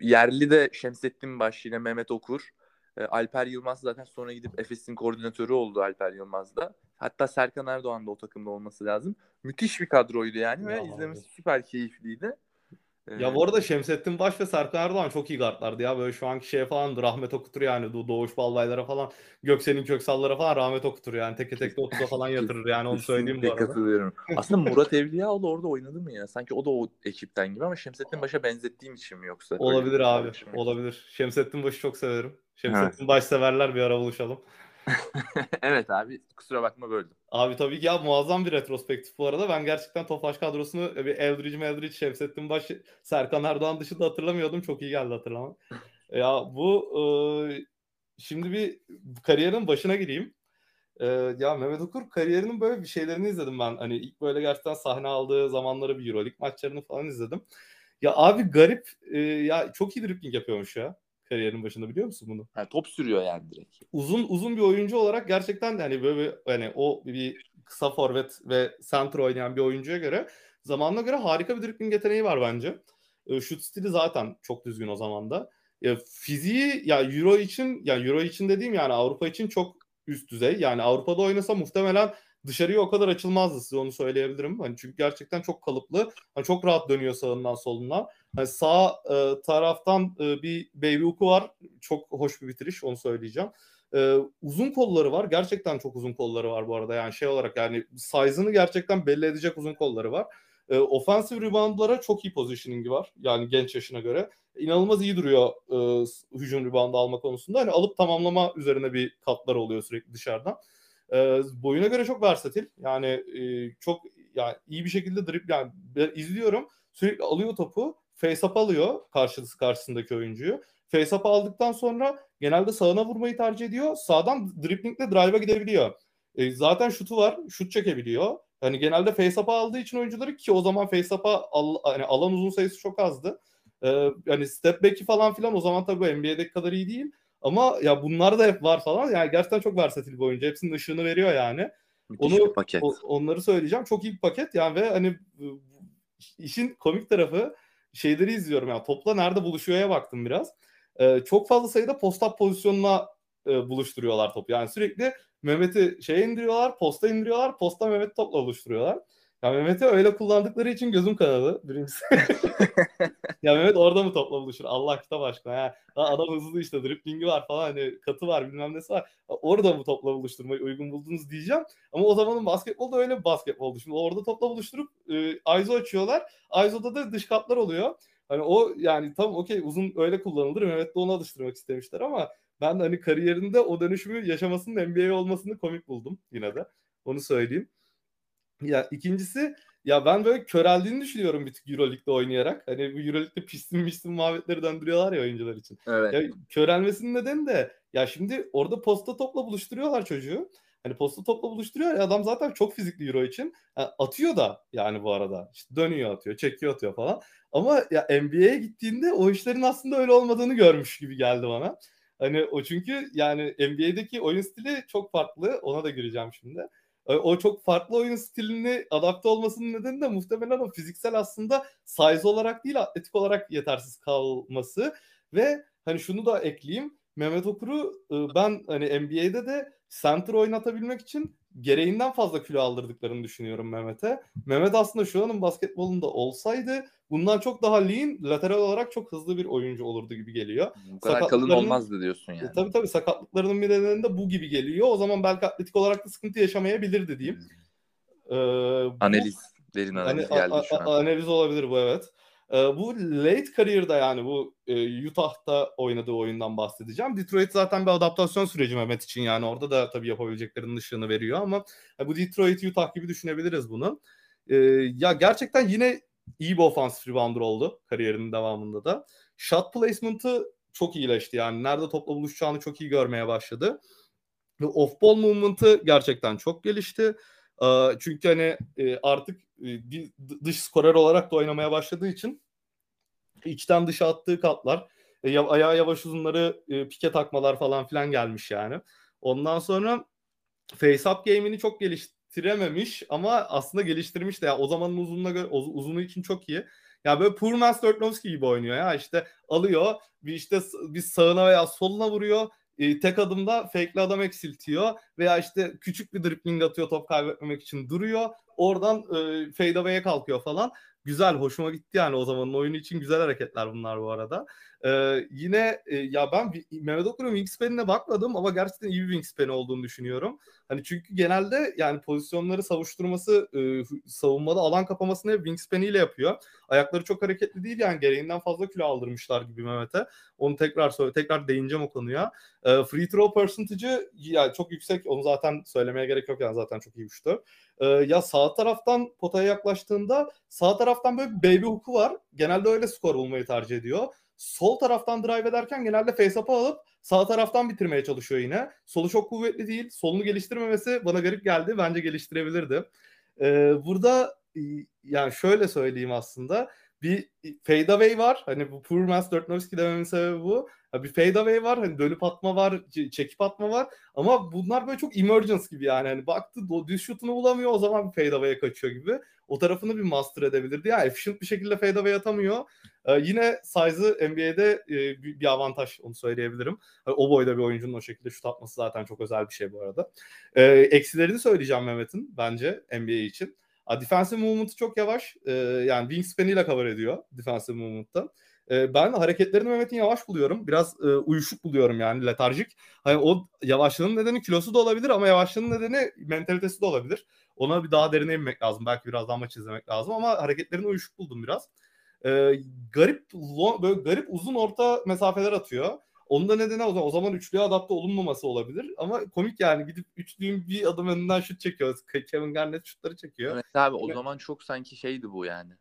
yerli de Şemsettin Baş yine Mehmet Okur. E, Alper Yılmaz zaten sonra gidip Efes'in koordinatörü oldu Alper Yılmaz da. Hatta Serkan Erdoğan da o takımda olması lazım. Müthiş bir kadroydu yani ve Ya izlemesi abi. süper keyifliydi. E, Ya bu arada Şemsettin Baş ve Serkan Erdoğan çok iyi guardlardı ya. Böyle şu anki şeye falan rahmet okutur yani. Do- Doğuş Balbaylara falan. Göksel'in Köksallara falan rahmet okutur yani. Teke tek 30'a falan yatırır yani onu söyleyeyim bu arada. katılıyorum. Aslında Murat Evliyaoğlu orada oynadı mı ya? Sanki o da o ekipten gibi ama Şemsettin Baş'a benzettiğim için mi yoksa? Olabilir bir abi. Olabilir. Şemsettin Baş'ı çok severim. Şemsettin Baş severler bir ara buluşalım. evet abi kusura bakma böldüm. Abi tabii ki ya muazzam bir retrospektif bu arada. Ben gerçekten Tofaş kadrosunu bir Eldridge, Meldridge, Şemsettin Baş, Serkan Erdoğan dışında hatırlamıyordum. Çok iyi geldi hatırlamak. Ya bu e, şimdi bir kariyerin başına gireyim. E, ya Mehmet Okur kariyerinin böyle bir şeylerini izledim ben. Hani ilk böyle gerçekten sahne aldığı zamanları bir Euroleague maçlarını falan izledim. Ya abi garip e, ya çok iyi dribbling yapıyormuş ya kariyerinin başında biliyor musun bunu? Yani top sürüyor yani direkt. Uzun uzun bir oyuncu olarak gerçekten yani böyle bir, hani o bir kısa forvet ve center oynayan bir oyuncuya göre zamanına göre harika bir dribbling yeteneği var bence. E, şut stili zaten çok düzgün o zaman da. E, fiziği ya Euro için ya Euro için dediğim yani Avrupa için çok üst düzey. Yani Avrupa'da oynasa muhtemelen dışarıya o kadar açılmazdı size onu söyleyebilirim. Hani çünkü gerçekten çok kalıplı. Hani çok rahat dönüyor sağından solundan. Hani sağ e, taraftan e, bir hook'u var. Çok hoş bir bitiriş onu söyleyeceğim. E, uzun kolları var. Gerçekten çok uzun kolları var bu arada. Yani şey olarak yani size'ını gerçekten belli edecek uzun kolları var. E, offensive reboundlara çok iyi positioning'i var. Yani genç yaşına göre. İnanılmaz iyi duruyor e, hücum reboundu alma konusunda. Hani alıp tamamlama üzerine bir katlar oluyor sürekli dışarıdan. E, boyuna göre çok versatil. Yani e, çok yani iyi bir şekilde drip yani izliyorum. Sürekli alıyor topu. Face up alıyor karşısı karşısındaki oyuncuyu. Face up aldıktan sonra genelde sağına vurmayı tercih ediyor. Sağdan driplingle drive'a gidebiliyor. E, zaten şutu var. Şut çekebiliyor. Hani genelde face up'a aldığı için oyuncuları ki o zaman face up'a al, hani alan uzun sayısı çok azdı. Ee, yani step back'i falan filan o zaman tabii NBA'deki kadar iyi değil. Ama ya bunlar da hep var falan. Yani gerçekten çok versatil bir oyuncu. Hepsinin ışığını veriyor yani. Müthiş Onu, paket. O, onları söyleyeceğim. Çok iyi bir paket yani ve hani işin komik tarafı şeyleri izliyorum yani topla nerede buluşuyor'ya baktım biraz. Ee, çok fazla sayıda post-up pozisyonuna e, buluşturuyorlar topu. Yani sürekli Mehmet'i şeye indiriyorlar, posta indiriyorlar, posta Mehmet topla buluşturuyorlar. Ya Mehmet'i öyle kullandıkları için gözüm kanadı birincisi. ya Mehmet orada mı topla buluşur? Allah kitap aşkına ya. Adam hızlı işte driplingi var falan hani katı var bilmem nesi var. Orada mı topla buluşturmayı uygun buldunuz diyeceğim. Ama o zamanın basketbolda öyle bir basketboldu. Şimdi orada topla buluşturup e, ISO açıyorlar. ISO'da da dış katlar oluyor. Hani o yani tam okey uzun öyle kullanılır. Mehmet de onu alıştırmak istemişler ama ben hani kariyerinde o dönüşümü yaşamasının NBA olmasını komik buldum yine de. Onu söyleyeyim. Ya ikincisi ya ben böyle köreldiğini düşünüyorum bir tık Euroleague'de oynayarak. Hani bu Euroleague'de pistin mistin muhabbetleri döndürüyorlar ya oyuncular için. Evet. Ya körelmesinin nedeni de ya şimdi orada posta topla buluşturuyorlar çocuğu. Hani posta topla buluşturuyor ya adam zaten çok fizikli Euro için. Yani atıyor da yani bu arada. İşte dönüyor atıyor, çekiyor atıyor falan. Ama ya NBA'ye gittiğinde o işlerin aslında öyle olmadığını görmüş gibi geldi bana. Hani o çünkü yani NBA'deki oyun stili çok farklı. Ona da gireceğim şimdi. O çok farklı oyun stilini adapte olmasının nedeni de muhtemelen o fiziksel aslında size olarak değil atletik olarak yetersiz kalması ve hani şunu da ekleyeyim Mehmet Okur'u e, ben hani NBA'de de center oynatabilmek için gereğinden fazla kilo aldırdıklarını düşünüyorum Mehmet'e. Mehmet aslında şu anın basketbolunda olsaydı bundan çok daha lean, lateral olarak çok hızlı bir oyuncu olurdu gibi geliyor. Bu kadar kalın olmazdı diyorsun yani. E, tabii tabii sakatlıklarının bir nedeni de bu gibi geliyor. O zaman belki atletik olarak da sıkıntı yaşamayabilirdi diyeyim. Hmm. Ee, analiz, derin analiz hani, geldi şu an. Analiz olabilir bu evet. Ee, bu late kariyerde yani bu e, Utah'ta oynadığı oyundan bahsedeceğim. Detroit zaten bir adaptasyon süreci Mehmet için yani orada da tabii yapabileceklerinin ışığını veriyor ama e, bu Detroit Utah gibi düşünebiliriz bunu. E, ya gerçekten yine iyi bir offensive rebounder oldu kariyerinin devamında da. Shot placement'ı çok iyileşti yani nerede topla buluşacağını çok iyi görmeye başladı. Ve off ball movement'ı gerçekten çok gelişti. Çünkü hani artık dış skorer olarak da oynamaya başladığı için içten dışa attığı katlar, ayağı yavaş uzunları pike takmalar falan filan gelmiş yani. Ondan sonra face-up game'ini çok geliştirememiş ama aslında geliştirmiş de. Yani o zamanın uzunluğuna göre uzunu için çok iyi. Ya böyle man's Dirk gibi oynuyor ya. işte alıyor bir işte bir sağına veya soluna vuruyor e, tek adımda fake'li adam eksiltiyor veya işte küçük bir dribbling atıyor top kaybetmemek için duruyor. Oradan e, fade away'e kalkıyor falan. Güzel, hoşuma gitti yani o zamanın oyunu için güzel hareketler bunlar bu arada. Ee, yine e, ya ben Mehmet Okur'un wingspan'ine bakmadım ama gerçekten iyi bir wingspan olduğunu düşünüyorum. Hani çünkü genelde yani pozisyonları savuşturması, e, savunmada alan kapamasını hep wingspan'iyle yapıyor. Ayakları çok hareketli değil yani gereğinden fazla kilo aldırmışlar gibi Mehmet'e. Onu tekrar söyle, tekrar değineceğim o konuya. E, free throw percentage'ı yani çok yüksek. Onu zaten söylemeye gerek yok yani zaten çok iyi uçtu. E, ya sağ taraftan potaya yaklaştığında sağ taraftan böyle baby hook'u var. Genelde öyle skor bulmayı tercih ediyor. Sol taraftan drive ederken genelde face up'ı alıp sağ taraftan bitirmeye çalışıyor yine. Solu çok kuvvetli değil. Solunu geliştirmemesi bana garip geldi. Bence geliştirebilirdi. Ee, burada yani şöyle söyleyeyim aslında bir fade away var. Hani bu poor man's Dirk Nowitzki dememin sebebi bu. Bir fade away var. Hani dönüp atma var. Çekip atma var. Ama bunlar böyle çok emergence gibi yani. Hani baktı düz şutunu bulamıyor o zaman bir fade away'e kaçıyor gibi. O tarafını bir master edebilirdi. Yani efficient bir şekilde fade away atamıyor. Ee, yine size'ı NBA'de e, bir avantaj onu söyleyebilirim. Hani o boyda bir oyuncunun o şekilde şut atması zaten çok özel bir şey bu arada. Ee, eksilerini söyleyeceğim Mehmet'in bence NBA için. Defensive movement'ı çok yavaş. E, yani wingspan'iyle cover ediyor defensive movement'ta. E, ben hareketlerini Mehmet'in yavaş buluyorum. Biraz e, uyuşuk buluyorum yani letarjik. Hani o yavaşlığının nedeni kilosu da olabilir ama yavaşlığının nedeni mentalitesi de olabilir. Ona bir daha derine inmek lazım. Belki biraz daha maç izlemek lazım ama hareketlerini uyuşuk buldum biraz. E, garip böyle garip uzun orta mesafeler atıyor. Onun da nedeni o zaman, o zaman üçlüye adapte olunmaması olabilir. Ama komik yani gidip üçlüğün bir adım önünden şut çekiyor. Kevin Garnett şutları çekiyor. Evet abi o zaman çok sanki şeydi bu yani.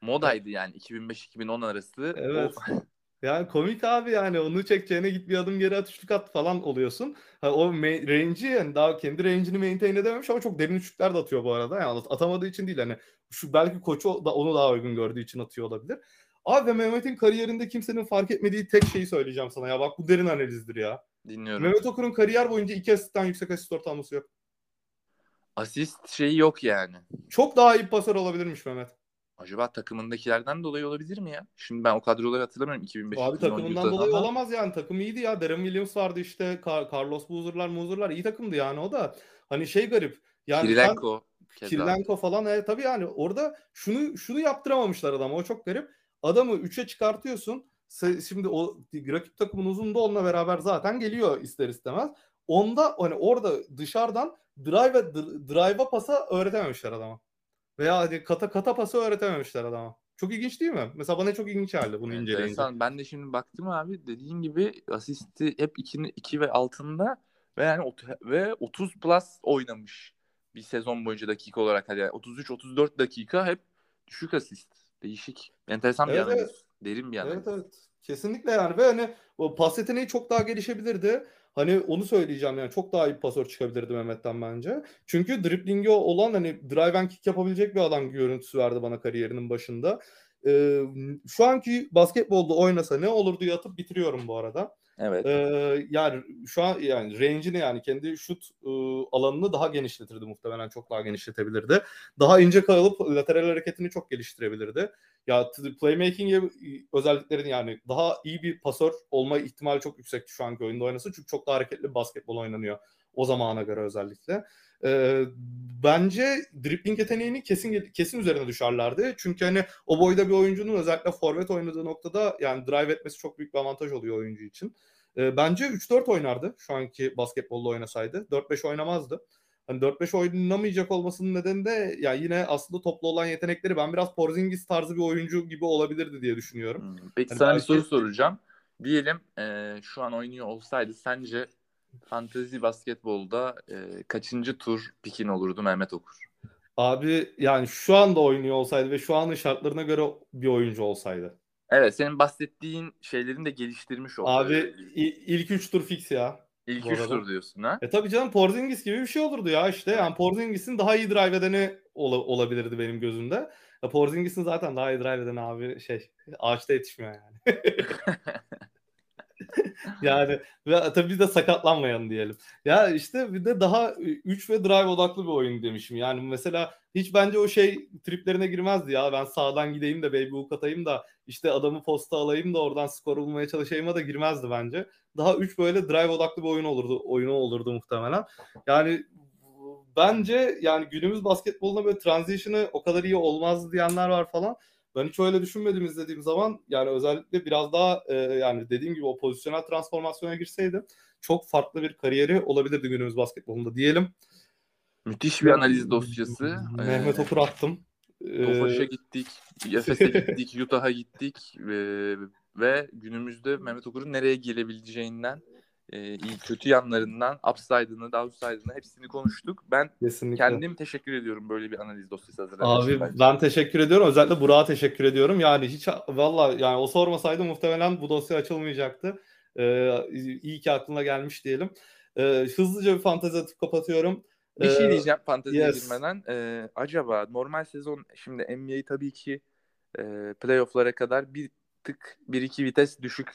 Modaydı yani 2005-2010 arası. Evet. O... Yani komik abi yani onu çekeceğine git bir adım geri at üçlük at falan oluyorsun. Ha, o range'i yani daha kendi range'ini maintain edememiş ama çok derin üçlükler de atıyor bu arada. Yani atamadığı için değil hani şu belki koçu da onu daha uygun gördüğü için atıyor olabilir. Abi ve Mehmet'in kariyerinde kimsenin fark etmediği tek şeyi söyleyeceğim sana ya. Bak bu derin analizdir ya. Dinliyorum. Mehmet Okur'un kariyer boyunca iki asistten yüksek asist ortalaması yok. Asist şeyi yok yani. Çok daha iyi pasör olabilirmiş Mehmet. Acaba takımındakilerden dolayı olabilir mi ya? Şimdi ben o kadroları hatırlamıyorum 2005 Abi takımından dolayı ama... olamaz yani. Takım iyiydi ya. Darren Williams vardı işte. Car- Carlos Boozer'lar, Moozer'lar iyi takımdı yani o da. Hani şey garip. Yani Kirilenko. Sen, Kirilenko falan e, tabii yani orada şunu şunu yaptıramamışlar adama. O çok garip. Adamı 3'e çıkartıyorsun. Şimdi o rakip takımın uzun da onunla beraber zaten geliyor ister istemez. Onda hani orada dışarıdan drive drive'a pasa öğretememişler adama. Veya hadi kata kata pası öğretememişler adama. Çok ilginç değil mi? Mesela bana çok ilginç geldi bunu evet, inceleyince. Ben de şimdi baktım abi dediğin gibi asisti hep 2 2 ve altında ve yani ve 30 plus oynamış bir sezon boyunca dakika olarak hadi 33 34 dakika hep düşük asist. Değişik. Enteresan evet, bir analiz. Evet. Derin bir analiz. Evet evet. Kesinlikle yani ve hani o pas yeteneği çok daha gelişebilirdi. Hani onu söyleyeceğim yani çok daha iyi pasör çıkabilirdi Mehmet'ten bence. Çünkü driblingi olan hani drive and kick yapabilecek bir adam görüntüsü verdi bana kariyerinin başında. Ee, şu anki basketbolda oynasa ne olurdu yatıp bitiriyorum bu arada. Evet. Ee, yani şu an yani range'ini yani kendi şut e, alanını daha genişletirdi muhtemelen çok daha genişletebilirdi. Daha ince kalıp lateral hareketini çok geliştirebilirdi. Ya playmaking özelliklerini yani daha iyi bir pasör olma ihtimali çok yüksek şu anki oyunda oynasa çünkü çok daha hareketli basketbol oynanıyor o zamana göre özellikle. Ee, bence dribbling yeteneğini kesin kesin üzerine düşerlerdi. Çünkü hani o boyda bir oyuncunun özellikle forvet oynadığı noktada yani drive etmesi çok büyük bir avantaj oluyor oyuncu için. Ee, bence 3-4 oynardı şu anki basketbolda oynasaydı. 4-5 oynamazdı. Hani 4-5 oynamayacak olmasının nedeni de ya yine aslında toplu olan yetenekleri ben biraz Porzingis tarzı bir oyuncu gibi olabilirdi diye düşünüyorum. Hmm. Peki hani sana belki... bir soru soracağım. Diyelim e, şu an oynuyor olsaydı sence fantezi basketbolda e, kaçıncı tur pikin olurdu Mehmet Okur? Abi yani şu anda oynuyor olsaydı ve şu anın şartlarına göre bir oyuncu olsaydı. Evet senin bahsettiğin şeylerin de geliştirmiş oldu. Abi ilk 3 tur fix ya. İlk 3 tur diyorsun ha? E tabii canım Porzingis gibi bir şey olurdu ya işte. Yani Porzingis'in daha iyi drive edeni ol- olabilirdi benim gözümde. Ya Porzingis'in zaten daha iyi drive edeni abi şey ağaçta yetişmiyor yani. yani ve tabii de sakatlanmayan diyelim. Ya işte bir de daha 3 ve drive odaklı bir oyun demişim. Yani mesela hiç bence o şey triplerine girmezdi ya. Ben sağdan gideyim de baby hook atayım da işte adamı posta alayım da oradan skor bulmaya çalışayım'a da girmezdi bence. Daha 3 böyle drive odaklı bir oyun olurdu. Oyunu olurdu muhtemelen. Yani bence yani günümüz basketbolunda böyle transition'ı o kadar iyi olmaz diyenler var falan. Ben hiç öyle düşünmedim izlediğim zaman. Yani özellikle biraz daha e, yani dediğim gibi o pozisyonel transformasyona girseydi çok farklı bir kariyeri olabilirdi günümüz basketbolunda diyelim. Müthiş bir analiz dosyası. Mehmet Okur attım. Tofaş'a gittik, Efes'e gittik, Utah'a gittik ve, ve günümüzde Mehmet Okur'un nereye gelebileceğinden e, iyi kötü yanlarından, upside'ını, downside'ını hepsini konuştuk. Ben Kesinlikle. kendim teşekkür ediyorum böyle bir analiz dosyası hazırladığınız Abi ben. ben teşekkür ediyorum. Özellikle Burak'a teşekkür ediyorum. Yani hiç valla yani o sormasaydı muhtemelen bu dosya açılmayacaktı. Ee, iyi ki aklına gelmiş diyelim. Ee, hızlıca bir fantezi atıp kapatıyorum. Bir şey diyeceğim fanteziye yes. girmeden. Ee, acaba normal sezon şimdi NBA tabii ki e, playoff'lara kadar bir tık bir iki vites düşük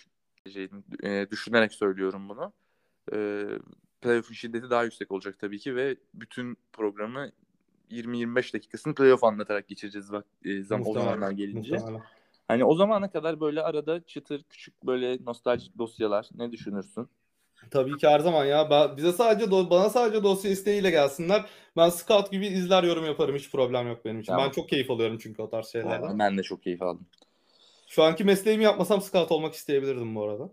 e, düşünerek söylüyorum bunu. E, playoff'un şiddeti daha yüksek olacak tabii ki ve bütün programı 20-25 dakikasını playoff anlatarak geçireceğiz bak e, zam o zamanlar gelince. Muhtemelen. Hani o zamana kadar böyle arada çıtır küçük böyle nostaljik dosyalar ne düşünürsün? Tabii ki her zaman ya. Bize sadece bana sadece dosya isteğiyle gelsinler. Ben scout gibi izler yorum yaparım. Hiç problem yok benim için. Tamam. Ben çok keyif alıyorum çünkü o tarz şeylerden. Ben de çok keyif aldım. Şu anki mesleğimi yapmasam scout olmak isteyebilirdim bu arada.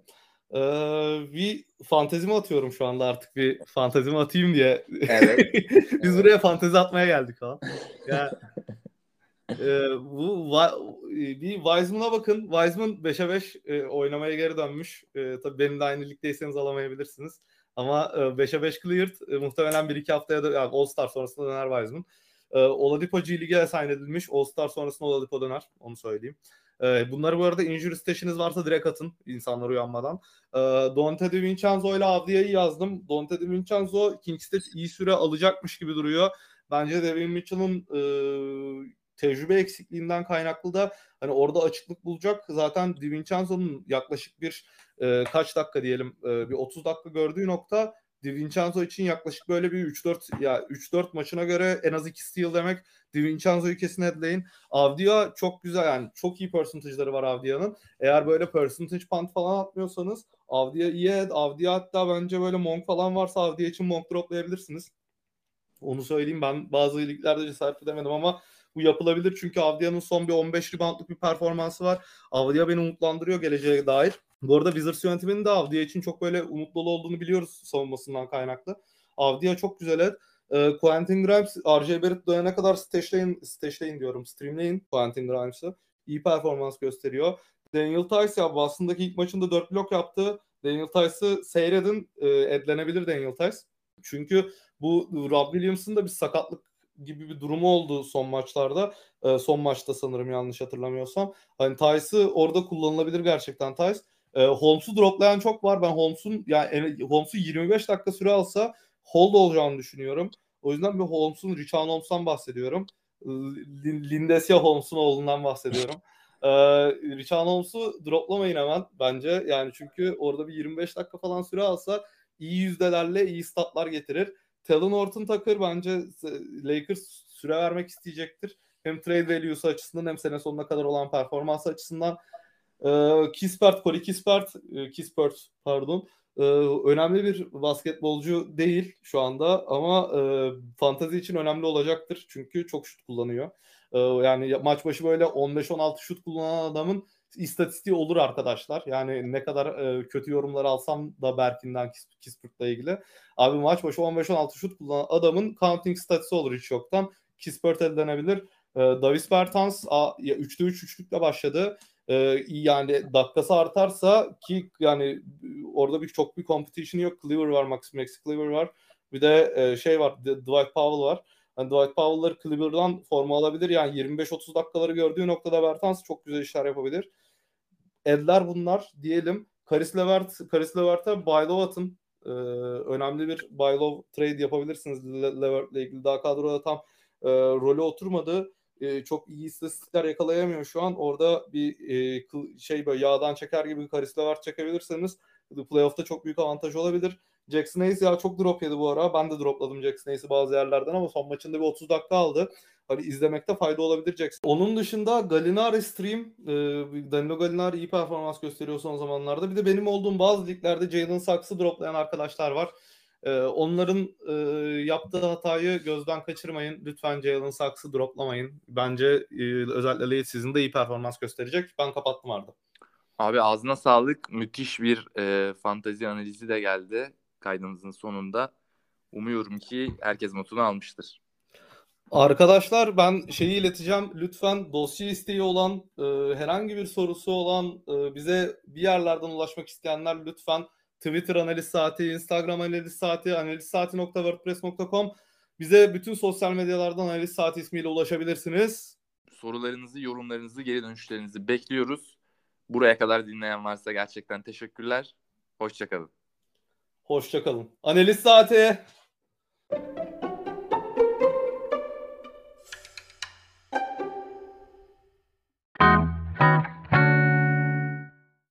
Ee, bir fantezimi atıyorum şu anda artık bir fantezimi atayım diye. Evet. Biz evet. buraya fantezi atmaya geldik ha. Ya ee, bu bir Wiseman'a bakın. Wiseman 5'e 5 e, oynamaya geri dönmüş. E, tabii benim de aynı ligdeyseniz alamayabilirsiniz. Ama e, 5'e 5 cleared. E, muhtemelen 1-2 haftaya da yani All-Star sonrasında döner Wiseman. E, Oladipo G Lig'e assign edilmiş. All-Star sonrasında Oladipo döner. Onu söyleyeyim. E, bunları bu arada injury stash'iniz varsa direkt atın insanlar uyanmadan. E, Dante DiVincenzo ile Avdia'yı yazdım. Dante DiVincenzo Kings'te iyi süre alacakmış gibi duruyor. Bence Devin Mitchell'ın e, tecrübe eksikliğinden kaynaklı da hani orada açıklık bulacak. Zaten DiVincenzo'nun yaklaşık bir e, kaç dakika diyelim e, bir 30 dakika gördüğü nokta DiVincenzo için yaklaşık böyle bir 3-4 ya 3-4 maçına göre en az 2 steal demek. DiVincenzo'yu kesin headlayın. Avdia çok güzel yani çok iyi percentage'ları var Avdia'nın. Eğer böyle percentage punt falan atmıyorsanız Avdia iyi. Avdia hatta bence böyle Monk falan varsa Avdia için Monk droplayabilirsiniz. Onu söyleyeyim ben bazı liglerde cesaret edemedim ama bu yapılabilir çünkü Avdia'nın son bir 15 reboundlık bir performansı var. Avdia beni umutlandırıyor geleceğe dair. Bu arada Wizards yönetiminin de Avdia için çok böyle umutlu olduğunu biliyoruz savunmasından kaynaklı. Avdia çok güzel et. E, Quentin Grimes, RJ Barrett dönene kadar stashleyin, stashleyin diyorum, streamleyin Quentin Grimes'ı. İyi performans gösteriyor. Daniel Tice ya Boston'daki ilk maçında 4 blok yaptı. Daniel Tice'ı seyredin. E, edlenebilir Daniel Tice. Çünkü bu Rob Williams'ın da bir sakatlık gibi bir durumu oldu son maçlarda. E, son maçta sanırım yanlış hatırlamıyorsam. Hani Tice'ı orada kullanılabilir gerçekten Tice. E, Holmes'u droplayan çok var. Ben Holmes'un yani Holmes'u 25 dakika süre alsa hold olacağını düşünüyorum. O yüzden bir Holmes'un Richard Holmes'tan bahsediyorum. Lindesia Holmes'un oğlundan bahsediyorum. Ee, Richard Holmes'u droplamayın hemen bence. Yani çünkü orada bir 25 dakika falan süre alsa iyi yüzdelerle iyi statlar getirir. Talon Horton Tucker bence Lakers süre vermek isteyecektir. Hem trade value'su açısından hem sene sonuna kadar olan performansı açısından. Ee, Kispert, Corey Kispert, e, Kispert pardon. Ee, önemli bir basketbolcu değil şu anda ama e, fantazi için önemli olacaktır. Çünkü çok şut kullanıyor. Ee, yani maç başı böyle 15-16 şut kullanan adamın istatistiği olur arkadaşlar. Yani ne kadar e, kötü yorumlar alsam da Berkin'den Kispert'la ilgili. Abi maç başı 15-16 şut kullanan adamın counting statüsü olur hiç yoktan. Kispert. E, Davis Bertans 3'te 3 üçlükle başladı. E, yani dakikası artarsa ki yani orada bir çok bir competition yok. Cleaver var, Max, Max Cleaver var. Bir de e, şey var, Dwight Powell var. Yani Dwight Powell'ları Cleaver'dan forma alabilir. Yani 25-30 dakikaları gördüğü noktada Bertans çok güzel işler yapabilir. Edler bunlar diyelim. Karis Levert, Karis Levert'e Baylov atın. Ee, önemli bir Baylov trade yapabilirsiniz Levert'le ilgili. Daha kadroda tam e, rolü oturmadı. E, çok iyi istatistikler yakalayamıyor şu an. Orada bir e, şey böyle yağdan çeker gibi Karis Levert çekebilirseniz playoff'ta çok büyük avantaj olabilir. Jackson Hayes ya çok drop yedi bu ara. Ben de dropladım Jackson Hayes'i bazı yerlerden ama son maçında bir 30 dakika aldı hani izlemekte fayda olabilecek. Jackson. Onun dışında Galinari Stream, e, Danilo Galinari iyi performans gösteriyor son zamanlarda. Bir de benim olduğum bazı liglerde Jalen Saks'ı droplayan arkadaşlar var. Ee, onların e, yaptığı hatayı gözden kaçırmayın. Lütfen Jalen Saks'ı droplamayın. Bence e, özellikle late sizin de iyi performans gösterecek. Ben kapattım Arda. Abi ağzına sağlık. Müthiş bir e, fantezi analizi de geldi kaydımızın sonunda. Umuyorum ki herkes notunu almıştır. Arkadaşlar ben şeyi ileteceğim. Lütfen dosya isteği olan, e, herhangi bir sorusu olan, e, bize bir yerlerden ulaşmak isteyenler lütfen Twitter analiz saati, Instagram analiz saati, analizsaati.wordpress.com bize bütün sosyal medyalardan analiz saati ismiyle ulaşabilirsiniz. Sorularınızı, yorumlarınızı, geri dönüşlerinizi bekliyoruz. Buraya kadar dinleyen varsa gerçekten teşekkürler. Hoşçakalın. Hoşçakalın. Analiz saati.